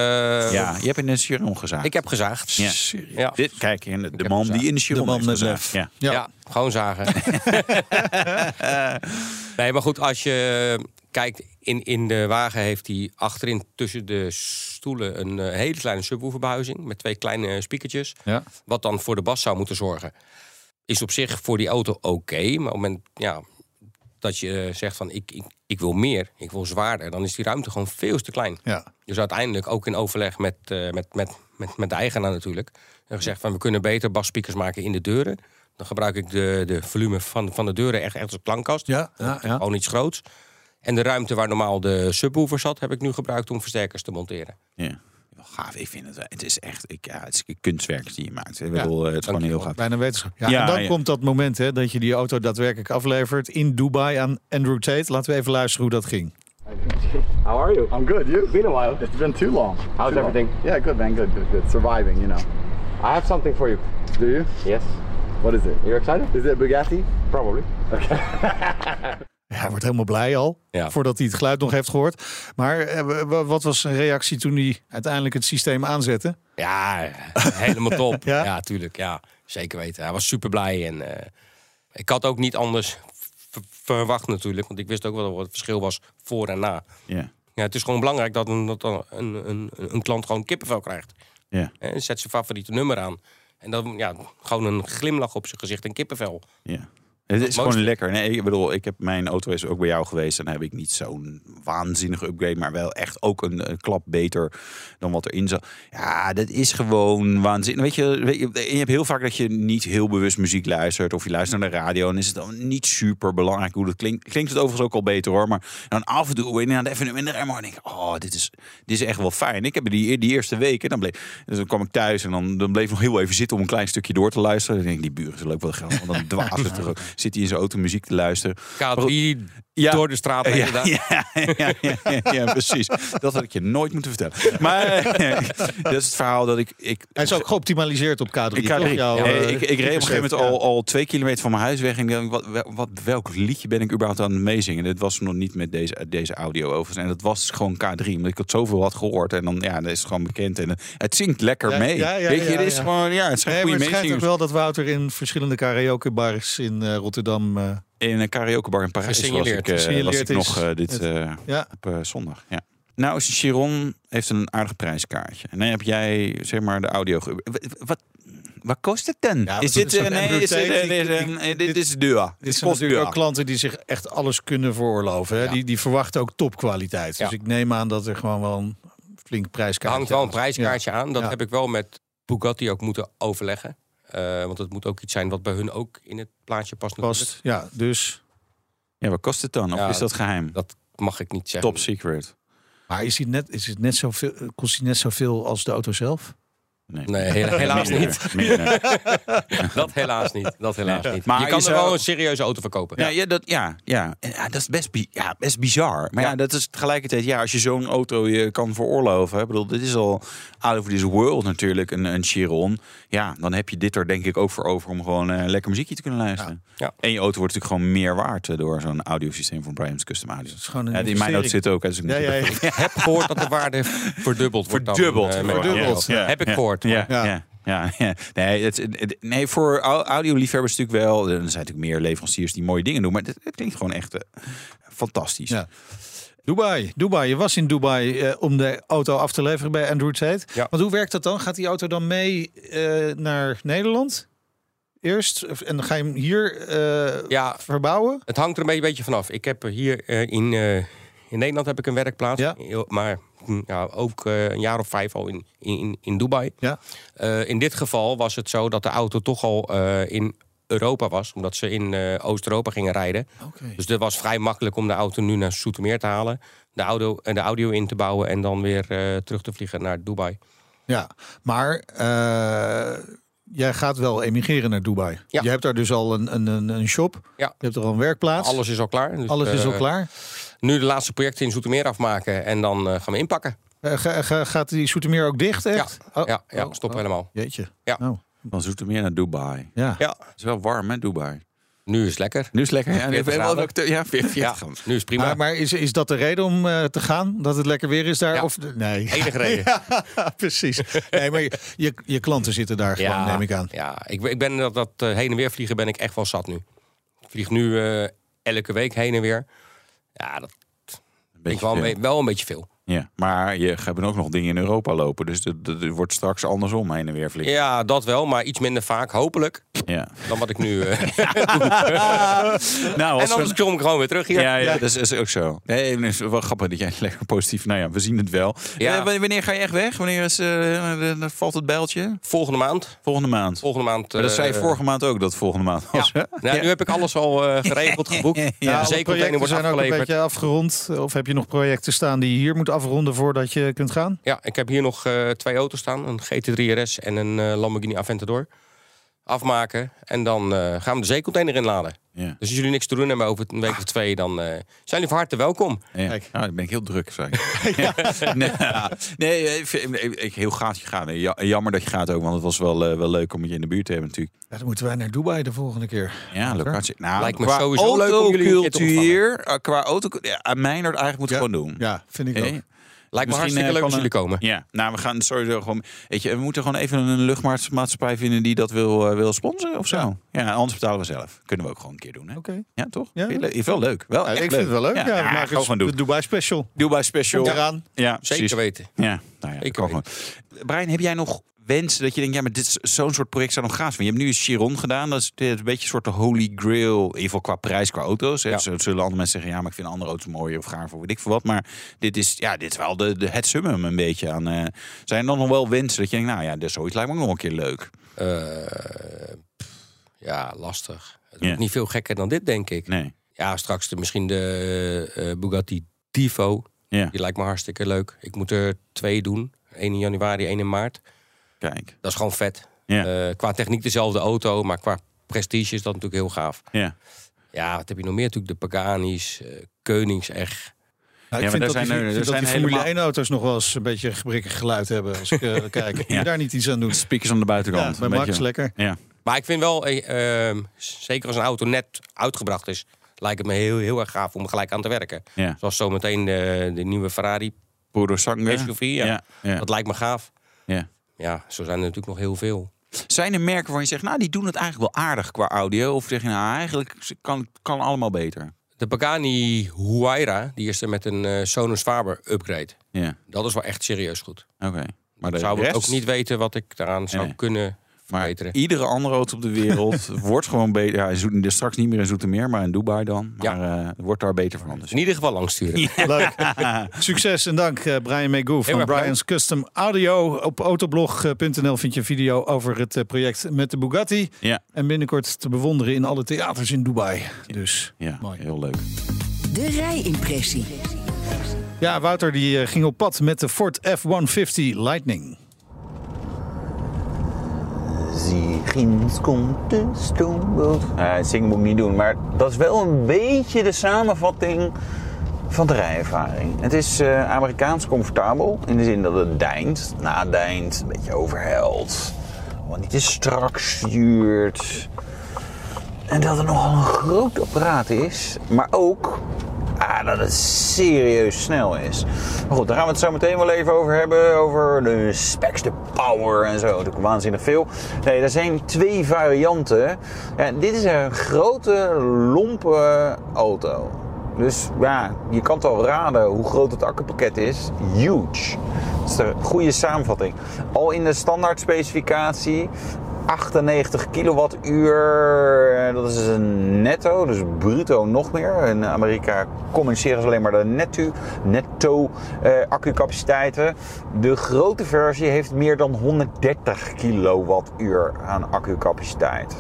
ja, je hebt in de Chiron gezaagd. ik heb gezaagd. Ja. Ja. Dit, kijk, de, de man gezaagd. die in de Chiron man heeft gezaagd. lef. Ja. Ja. gewoon zagen. nee, maar goed, als je kijkt, in, in de wagen heeft hij achterin tussen de stoelen een eh, hele kleine subwooferbehuizing met twee kleine speakertjes. Ja. Wat dan voor de bas zou moeten zorgen. Is op zich voor die auto oké, maar op het moment, ja, dat je eh, zegt van ik, ik, ik wil meer, ik wil zwaarder, dan is die ruimte gewoon veel te klein. Ja. Dus uiteindelijk ook in overleg met, eh, met, met, met, met de eigenaar natuurlijk. En gezegd van we kunnen beter basspeakers maken in de deuren. Dan gebruik ik de, de volume van, van de deuren echt, echt als klankkast. Ja, ja, ja. Gewoon iets groots. En de ruimte waar normaal de subwoofer zat, heb ik nu gebruikt om versterkers te monteren. Ja. Gaaf, ik vind het. wel- Het is echt, ik, ja, het is een kunstwerk die je maakt. Ik bedoel, eh, het is gewoon heel gaaf. Bijna wetenschap. Ja, Ja, en dan ja. komt dat moment hè, dat je die auto daadwerkelijk aflevert in Dubai aan Andrew Tate. Laten we even luisteren hoe dat ging. How are you? I'm good. You? Been a while. It's been too long. How's everything? Yeah, good man. Good, good, good. Surviving, you know. I have something for you. Do you? Yes. What is it? You're excited? Is it a Bugatti? Probably. Ja, hij wordt helemaal blij al, Ja. voordat hij het geluid nog heeft gehoord. Maar eh, wat was zijn reactie toen hij uiteindelijk het systeem aanzette? Ja, helemaal top. Ja? ja? tuurlijk. Ja, zeker weten. Hij was super blij. En eh, ik had ook niet anders verwacht natuurlijk. Want ik wist ook wel wat het verschil was voor en na. Ja. Ja, het is gewoon belangrijk dat een, dat een, een, een, een klant gewoon kippenvel krijgt. Ja. En zet zijn favoriete nummer aan. En dan ja, gewoon een glimlach op zijn gezicht en kippenvel. Ja. Het is gewoon lekker. Nee, ik bedoel, ik heb mijn auto is ook bij jou geweest. En dan heb ik niet zo'n waanzinnige upgrade. Maar wel echt ook een, een klap beter dan wat erin zat. Ja, dat is gewoon waanzinnig. Weet je, weet je, je hebt heel vaak dat je niet heel bewust muziek luistert. Of je luistert naar de radio. En is het dan niet super belangrijk hoe dat klinkt. Klinkt het overigens ook al beter hoor. Maar dan af en toe inderdaad even in de remmer. En denk ik, oh, dit is, dit is echt wel fijn. Ik heb die, die eerste weken. Dan, bleef, dus dan kwam ik thuis en dan, dan bleef ik nog heel even zitten om een klein stukje door te luisteren. Dan denk ik, die buren zullen ook wel geld. Want dan dwaast het terug. Zit hij in zijn auto muziek te luisteren. K3 Ja. door de straat heen Ja, gedaan. ja, ja, ja, ja, ja, precies. Dat had ik je nooit moeten vertellen. Maar eh, dat is het verhaal dat ik... ik Hij is ook geoptimaliseerd op K3. ik, toch? Jouw, ik, ik reed op een gegeven moment ja. al, al twee kilometer van mijn huis weg. En ik dacht, wat, wel- wat, welk liedje ben ik überhaupt aan het meezingen? Dit was nog niet met deze, deze audio overigens. En dat was gewoon K3. Omdat ik het zoveel had gehoord. En dan, ja, dat is gewoon bekend. En eh, het zingt lekker Ja, mee. ja, ja, Weet je, ja, het is ja. gewoon, ja, het zijn Nee, maar goede het schijnt ook meezingers. wel dat Wouter in verschillende karaokebars in eh, Rotterdam... eh, In een karaokebar in Parijs was ik, eh, was ik is nog eh, dit het- eh, ja, op eh, zondag. Ja. Nou, Chiron heeft een aardig prijskaartje. En dan heb jij zeg maar de audio. ge- Wat, wat, kost het dan? Ja, is dit is zo'n nee, is dit, eh, dit, is duur. Dit Dit zijn natuurlijk ook klanten die zich echt alles kunnen veroorloven. Hè? Ja. Die, die verwachten ook topkwaliteit. Dus ik neem aan dat er gewoon wel een flink prijskaartje hangt wel een aan- prijskaartje aan. Dat Ja. heb ik wel met Bugatti ook moeten overleggen. Eh, want het moet ook iets zijn wat bij hun ook in het plaatje past. Ja, natuurlijk. past. Ja, dus. Ja, wat kost het dan? Of Ja, is dat geheim? Dat mag ik niet zeggen. Top secret. Maar is, hij net, is het net zoveel, kost hij net zoveel als de auto zelf? Nee, Nee, he- helaas niet. Dat helaas niet. Dat helaas Nee. niet. Maar je kan er wel een serieuze auto verkopen. Ja, ja, dat, ja, ja. Dat is best, bi- ja, best bizar. Maar ja. dat is tegelijkertijd, ja, als je zo'n auto je kan veroorloven. hè, Ik bedoel, dit is al out of this world natuurlijk, een, een Chiron. Ja, dan heb je dit er denk ik ook voor over om gewoon eh, lekker muziekje te kunnen luisteren. Ja. En je auto wordt natuurlijk gewoon meer waard eh, door zo'n audiosysteem van Brian's Custom Audio. is gewoon een Ja, in mijn auto zit ook. Dus ik Ja, moet- ja, ja. Ik heb gehoord dat de waarde verdubbeld wordt. Verdubbeld. eh, Verdubbeld. Ja. Heb ik gehoord. Ja, Ja. ja. ja, ja. Nee, het, het- nee, voor au- audioliefhebbers natuurlijk wel. Er zijn natuurlijk meer leveranciers die mooie dingen doen. Maar het, het klinkt gewoon echt eh, fantastisch. Ja. Dubai, Dubai. Je was in Dubai eh, om de auto af te leveren bij Andrew Tate. Ja. Want hoe werkt dat dan? Gaat die auto dan mee eh, naar Nederland? Eerst? En dan ga je hem hier eh, Ja, verbouwen? het hangt er een beetje- vanaf. Ik heb hier eh, in, eh, in Nederland heb ik een werkplaats. Ja. Heel- Maar ja, ook eh, een jaar of vijf al in, in, in Dubai. Ja. Eh, in dit geval was het zo dat de auto toch al eh, in Europa was. Omdat ze in Oost-Europa gingen rijden. Dus het was vrij makkelijk om de auto nu naar Soetermeer te halen. De audio, de audio in te bouwen en dan weer terug te vliegen naar Dubai. Ja, maar jij gaat wel emigreren naar Dubai. Ja. Je hebt daar dus al een, een, een, shop. Ja. Je hebt er al een werkplaats. Alles is al klaar. Dus, Alles is al klaar. Nu de laatste projecten in Zoetermeer afmaken en dan eh, gaan we inpakken. Eh, ga- ga- gaat die Soetermeer ook dicht, echt? Ja, Oh, ja, ja oh, stop oh. helemaal. Jeetje. Ja. Nou, Van Zoetermeer naar Dubai. ja. Ja, Het is wel warm, hè, Dubai? nu is het lekker. Nu is het lekker. Ja, 40 graden. Ja, 40 Ja, graden. nu is het prima. Maar, maar is, is dat de reden om eh, te gaan? Dat het lekker weer is daar? Ja. Of, nee. Enige reden. Ja, precies. Nee, maar je, je, je klanten zitten daar gewoon, neem ik aan. Ja, ik, ben- ik ben dat, dat eh, heen en weer vliegen ben ik echt wel zat nu. Ik vlieg nu eh, elke week heen en weer. Ja, dat vind ik wel een beetje veel. Ja, maar je hebt ook nog dingen in Europa lopen. Dus het wordt straks andersom heen en weer vliegen. Ja, dat wel, maar iets minder vaak, hopelijk. Ja. Dan wat ik nu eh, nou, En anders kom ik gewoon weer terug hier. Ja, ja, dat is, is ook zo. Nee, het is wel grappig dat jij lekker positief... Nou ja, we zien het wel. Ja. Eh, wanneer ga je echt weg? Wanneer is, eh, valt het bijltje? Volgende maand. Volgende maand. Volgende maand. Maar dat zei je vorige maand ook, dat het volgende maand was. hè? Nou, Nu heb ik alles al eh, geregeld, geboekt. Ja, Ja, zeecontainer projecten wordt zijn ook een beetje afgerond. Of heb je nog projecten staan die je hier moet afronden voordat je kunt gaan? Ja, ik heb hier nog eh, twee auto's staan. Een GT3 RS en een eh, Lamborghini Aventador. Afmaken en dan eh, gaan we de zeecontainer inladen. Ja. Dus als jullie niks te doen hebben over een week of twee... dan eh, zijn jullie van harte welkom. Ja. Nou, dan ben ik heel druk, ja. Nee, nee ik vind- ik- ik- heel graag je gaat. Ja- Jammer dat je gaat ook, want het was wel, eh, wel leuk om je in de buurt te hebben natuurlijk. Ja, dan moeten wij naar Dubai de volgende keer. Ja, locatie. Nou, Lijkt me qua sowieso leuk om jullie te eh, Qua auto, ja, aan Mijnerd eigenlijk moet Ja. gewoon doen. Ja, vind ik ook. Lijkt me Misschien, hartstikke eh, leuk als kan jullie komen. Ja, nou, we gaan sowieso gewoon. Weet je, we moeten gewoon even een luchtvaartmaatschappij vinden die dat wil, eh, wil sponsoren of zo. Ja. anders betalen we zelf. Kunnen we ook gewoon een keer doen. Hè? Oké. Ja, toch? Ja. Vind wel leuk. Wel, Ja, echt ik vind het wel leuk. Ja, we maken gewoon gaan doen. de Dubai Special. Dubai Special. Komt eraan. Ja, Zeker precies. weten. Ja, nou ja, kan gewoon. Brian, heb jij nog wensen dat je denkt, ja, maar dit is zo'n soort project zou nog gaaf zijn? Je hebt nu een Chiron gedaan, dat is, een beetje een soort de holy grail, in ieder geval qua prijs, qua auto's. Hè. Ja. Zullen andere mensen zeggen, ja, maar ik vind andere auto's mooier of gaar voor weet ik veel wat. Maar dit is, ja, dit is wel de, de, het summum een beetje aan. eh, zijn er dan nog wel wensen dat je denkt, nou ja, dus zoiets lijkt me ook nog een keer leuk. Eh, ja, lastig. Het niet veel gekker dan dit, denk ik. Nee. Ja, straks de, misschien de eh, Bugatti Divo. Die lijkt me hartstikke leuk. Ik moet er twee doen. 1 in januari, 1 in maart. Kijk. Dat is gewoon vet. Ja. Eh, qua techniek dezelfde auto, maar qua prestige is dat natuurlijk heel gaaf. Ja. Ja, wat heb je nog meer? Natuurlijk de Paganis, eh Koningsegg. Nou, Ja, ik maar vind er dat zijn die, er- er dat die zijn Formule helemaal- 1 auto's nog wel eens een beetje gebrekkig geluid hebben. Als ik eh, kijk. Kun je Ja. daar niet iets aan doen? Speakers aan de Ja, buitenkant. bij een Max beetje- lekker. Ja. Maar ik vind wel, eh, ehm, zeker als een auto net uitgebracht is, lijkt het me heel, heel erg gaaf om er gelijk aan te werken. Ja. Zoals zometeen de, de nieuwe Ferrari Puro Sangre. SUV. Ja. Ja, ja. Dat lijkt me gaaf. Ja. Ja, zo zijn er natuurlijk nog heel veel. Zijn er merken waar je zegt, nou, die doen het eigenlijk wel aardig qua audio? Of zeg je, nou, eigenlijk kan kan allemaal beter? De Pagani Huayra, die is er met een eh, Sonos Faber upgrade. Ja, Dat is wel echt serieus goed. oké. Maar de zou ik ook niet weten wat ik daaraan zou Nee. kunnen Maar iedere andere auto op de wereld wordt gewoon beter. Ja, Zoet- dus straks niet meer in Zoetermeer, maar in Dubai dan. Maar Ja. eh, wordt daar beter van. Dus. In ieder geval langsturen. Leuk. Succes en dank eh, Brian Megoo van. Brian's Custom Audio. Op autoblog.nl vind je een video over het eh, project met de Bugatti. Ja, En binnenkort te bewonderen in alle theaters in Dubai. Dus ja Mooi. heel leuk. De rijimpressie. ja, Wouter die ging op pad met de Ford F-150 Lightning. Ziegins komt de stoomboot. Uh, zingen moet ik niet doen, maar dat is wel een beetje de samenvatting van de rijervaring. Het is eh, Amerikaans comfortabel in de zin dat het deint, nadijnt, een beetje overhelt. Gewoon niet te strak stuurt. En dat het nogal een groot apparaat is, maar ook dat het serieus snel is. Goed, daar gaan we het zo meteen wel even over hebben. Over de specs, de power en zo. Natuurlijk waanzinnig veel. Nee, er zijn twee varianten. Ja, dit is een grote, lompe auto. Dus ja, je kan het al raden hoe groot het accupakket is. Huge. Dat is de goede samenvatting. Al in de standaard specificatie 98 kilowattuur. Dat is een netto, dus bruto nog meer. In Amerika communiceren ze alleen maar de netto, netto eh, accucapaciteiten. De grote versie heeft meer dan 130 kilowattuur aan accucapaciteit.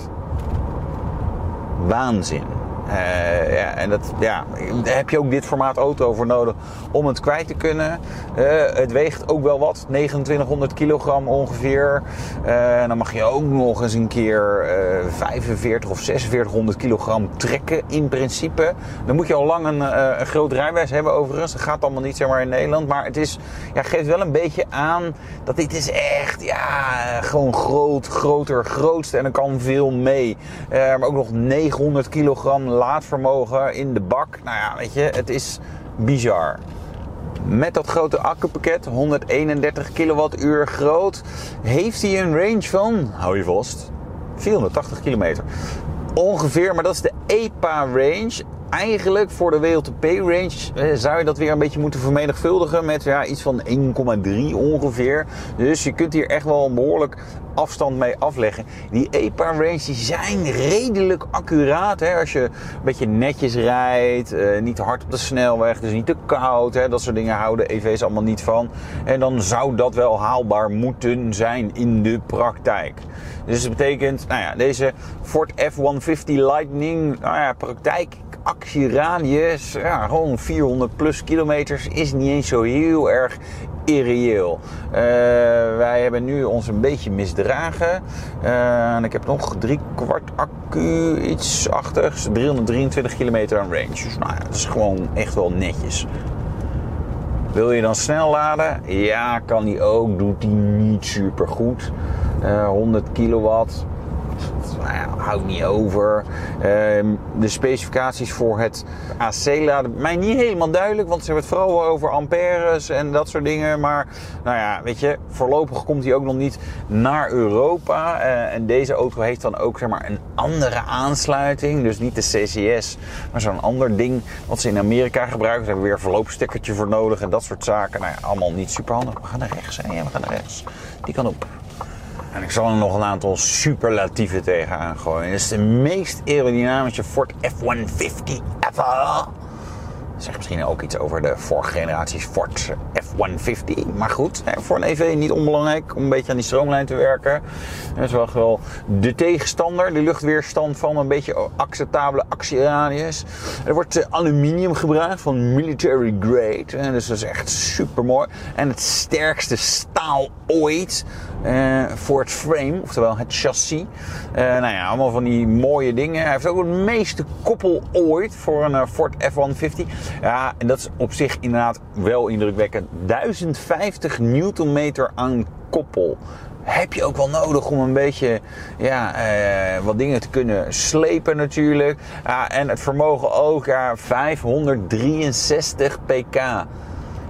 Waanzin. Eh, ja, en dat, ja, heb je ook dit formaat auto voor nodig om het kwijt te kunnen. Eh, het weegt ook wel wat, 2900 kilogram ongeveer. En dan mag je ook nog eens een keer eh 45 of 4600 kilogram trekken in principe. Dan moet je al lang een, een groot rijbewijs hebben overigens. Dat gaat allemaal niet zeg maar in Nederland. Maar het is, ja, geeft wel een beetje aan dat dit is echt ja, gewoon groot, groter, grootste. En er kan veel mee. Maar ook nog 900 kilogram laadvermogen in de bak. Nou ja, weet je, het is bizar. Met dat grote accupakket, 131 kilowattuur groot, heeft hij een range van, hou je vast, 480 kilometer. Ongeveer, maar dat is de EPA range. eigenlijk voor de WLTP-range eh, zou je dat weer een beetje moeten vermenigvuldigen met ja, iets van 1,3 ongeveer. Dus je kunt hier echt wel een behoorlijk afstand mee afleggen. Die EPA-range die zijn redelijk accuraat. Hè? Als je een beetje netjes rijdt, eh, niet te hard op de snelweg, dus niet te koud. Hè? Dat soort dingen houden EV's allemaal niet van. En dan zou dat wel haalbaar moeten zijn in de praktijk. Dus dat betekent, nou ja, deze Ford F-150 Lightning, nou ja, praktijk actieradius, ja, gewoon 400 plus kilometers, is niet eens zo heel erg irreëel. Uh, wij hebben nu ons een beetje misdragen. Uh, en ik heb nog drie kwart accu, iets achter, 323 kilometer aan range. Dus nou, dat is gewoon echt wel netjes. Wil je dan snel laden? Ja, kan die ook. Doet die niet super goed. Uh, 100 kilowatt nou ja, houdt niet over. Ehm, de specificaties voor het AC-laden, mij niet helemaal duidelijk, want ze hebben het vooral over amperes en dat soort dingen. Maar nou ja, weet je, voorlopig komt hij ook nog niet naar Europa. Eh, en deze auto heeft dan ook zeg maar, een andere aansluiting. Dus niet de CCS, maar zo'n ander ding wat ze in Amerika gebruiken. Ze hebben weer een verloopstekkertje voor nodig en dat soort zaken. Nou ja, allemaal niet super handig. We gaan naar rechts, hè? We gaan naar rechts. Die kan op. En ik zal er nog een aantal superlatieven tegenaan gooien. Dit is de meest aerodynamische Ford F-150 ever. Zeg misschien ook iets over de vorige generaties Ford F-150. Maar goed, voor een EV niet onbelangrijk om een beetje aan die stroomlijn te werken. Dat is wel wel de tegenstander, de luchtweerstand van een beetje acceptabele actieradius. Er wordt eh, aluminium gebruikt van military grade. Dus dat is echt super mooi. En het sterkste staal ooit uh, voor het frame, oftewel het chassis. Uh, nou ja, allemaal van die mooie dingen. Hij heeft ook het meeste koppel ooit voor een Ford F-150. Ja, en dat is op zich inderdaad wel indrukwekkend. 1050 newtonmeter aan koppel. Heb je ook wel nodig om een beetje ja, eh, wat dingen te kunnen slepen natuurlijk. En het vermogen ook ja, 563 pk.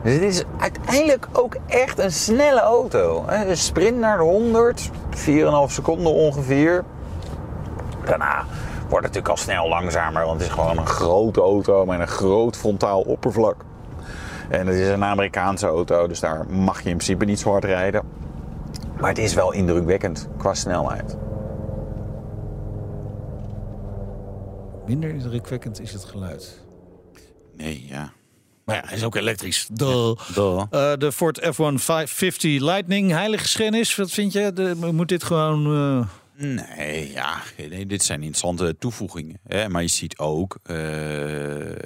Dus dit is uiteindelijk ook echt een snelle auto. Sprint naar de 100, 4,5 seconden ongeveer. Daarna wordt het natuurlijk al snel langzamer, want het is gewoon een grote auto met een groot frontaal oppervlak. En het is een Amerikaanse auto, dus daar mag je in principe niet zo hard rijden. Maar het is wel indrukwekkend qua snelheid. Minder indrukwekkend is het geluid. Nee, ja. Maar ja, hij is ook elektrisch. Duh. Uh, de Ford F-150 Lightning, heilige schennis. Wat vind je? De, moet dit gewoon... Uh... Nee, ja, nee, dit zijn interessante toevoegingen. Hè? Maar je ziet ook. Uh...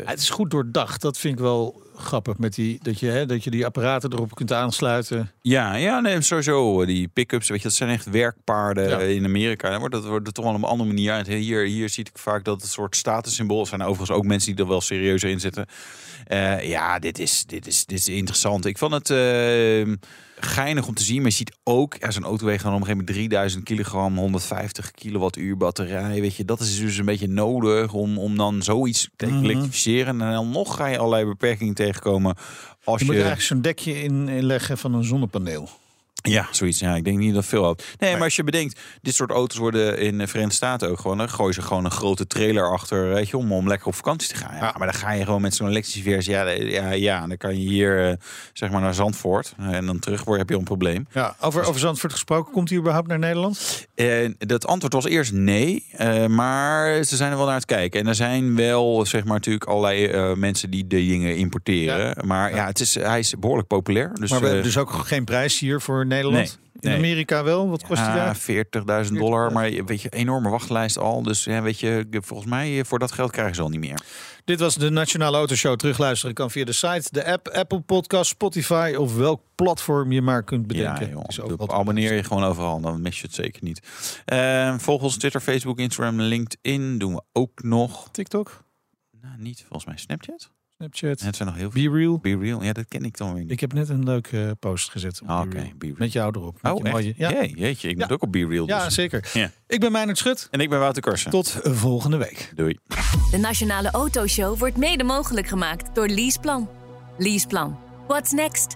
Het is goed doordacht. Dat vind ik wel grappig. Met die, dat, je, hè, dat je die apparaten erop kunt aansluiten. Ja, ja nee, sowieso. Die pick-ups, weet je, dat zijn echt werkpaarden in Amerika. Dan wordt dat wordt toch wel op een andere manier. Hier, hier zie ik vaak dat het soort statussymbool zijn. Overigens ook mensen die er wel serieuzer in zitten. Uh, ja, dit is, dit, is, dit is interessant. Ik vond het. Uh, geinig om te zien. Maar je ziet ook, ja, zo'n auto weegt dan op een gegeven moment 3000 kilogram, 150 kilowattuur batterij. Weet je, dat is dus een beetje nodig om, om dan zoiets te Mhm. elektrificeren. En dan nog ga je allerlei beperkingen tegenkomen. Als Je je, moet er eigenlijk zo'n dekje in, in leggen van een zonnepaneel. Ja, zoiets. Ja, ik denk niet dat veel had. Nee, maar als je bedenkt, dit soort auto's worden in de Verenigde Staten ook gewoon. Dan gooi je gewoon een grote trailer achter, weet je, om, om lekker op vakantie te gaan. Ja, maar dan ga je gewoon met zo'n elektrische versie. Ja, ja, ja, dan kan je hier, eh, zeg maar, naar Zandvoort. En dan terug word, heb je een probleem. Ja, over, over Zandvoort gesproken, komt hij überhaupt naar Nederland? En dat antwoord was eerst nee, eh, maar ze zijn er wel naar het kijken. En er zijn wel, zeg maar, natuurlijk allerlei eh, mensen die de dingen importeren. Maar ja, het is, hij is behoorlijk populair. Dus, maar we hebben eh, dus ook geen prijs hier voor Nederland. Nee, In nee. Amerika wel? Wat kost die Ja, daar? 40.000 dollar. Maar weet je, enorme wachtlijst al. Dus ja, weet je, volgens mij voor dat geld krijgen ze al niet meer. Dit was de Nationale Autoshow. Terugluisteren kan via de site, de app, Apple Podcast, Spotify of welk platform je maar kunt bedenken. Ja, joh. Is ook Doe- wat- abonneer je gewoon overal, dan mis je het zeker niet. Eh, volg ons Twitter, Facebook, Instagram, LinkedIn doen we ook nog. TikTok, Nou, niet volgens mij Snapchat. Snapchat, Het zijn nog heel veel. Be Real. Be Real, ja, dat ken ik dan weer niet. Ik heb net een leuke post gezet. op Ah, Be Oké, Real. Be Real. Met jou erop. Met Oh, je mooie- ja. Jee, jeetje, ik Ja. moet ook op Be Real. ja, dus. zeker. Ja. Ik ben Meijnerd Schut. En ik ben Wouter Karsen. Tot volgende week. Doei. De Nationale Autoshow wordt mede mogelijk gemaakt door Leaseplan. Leaseplan. What's next?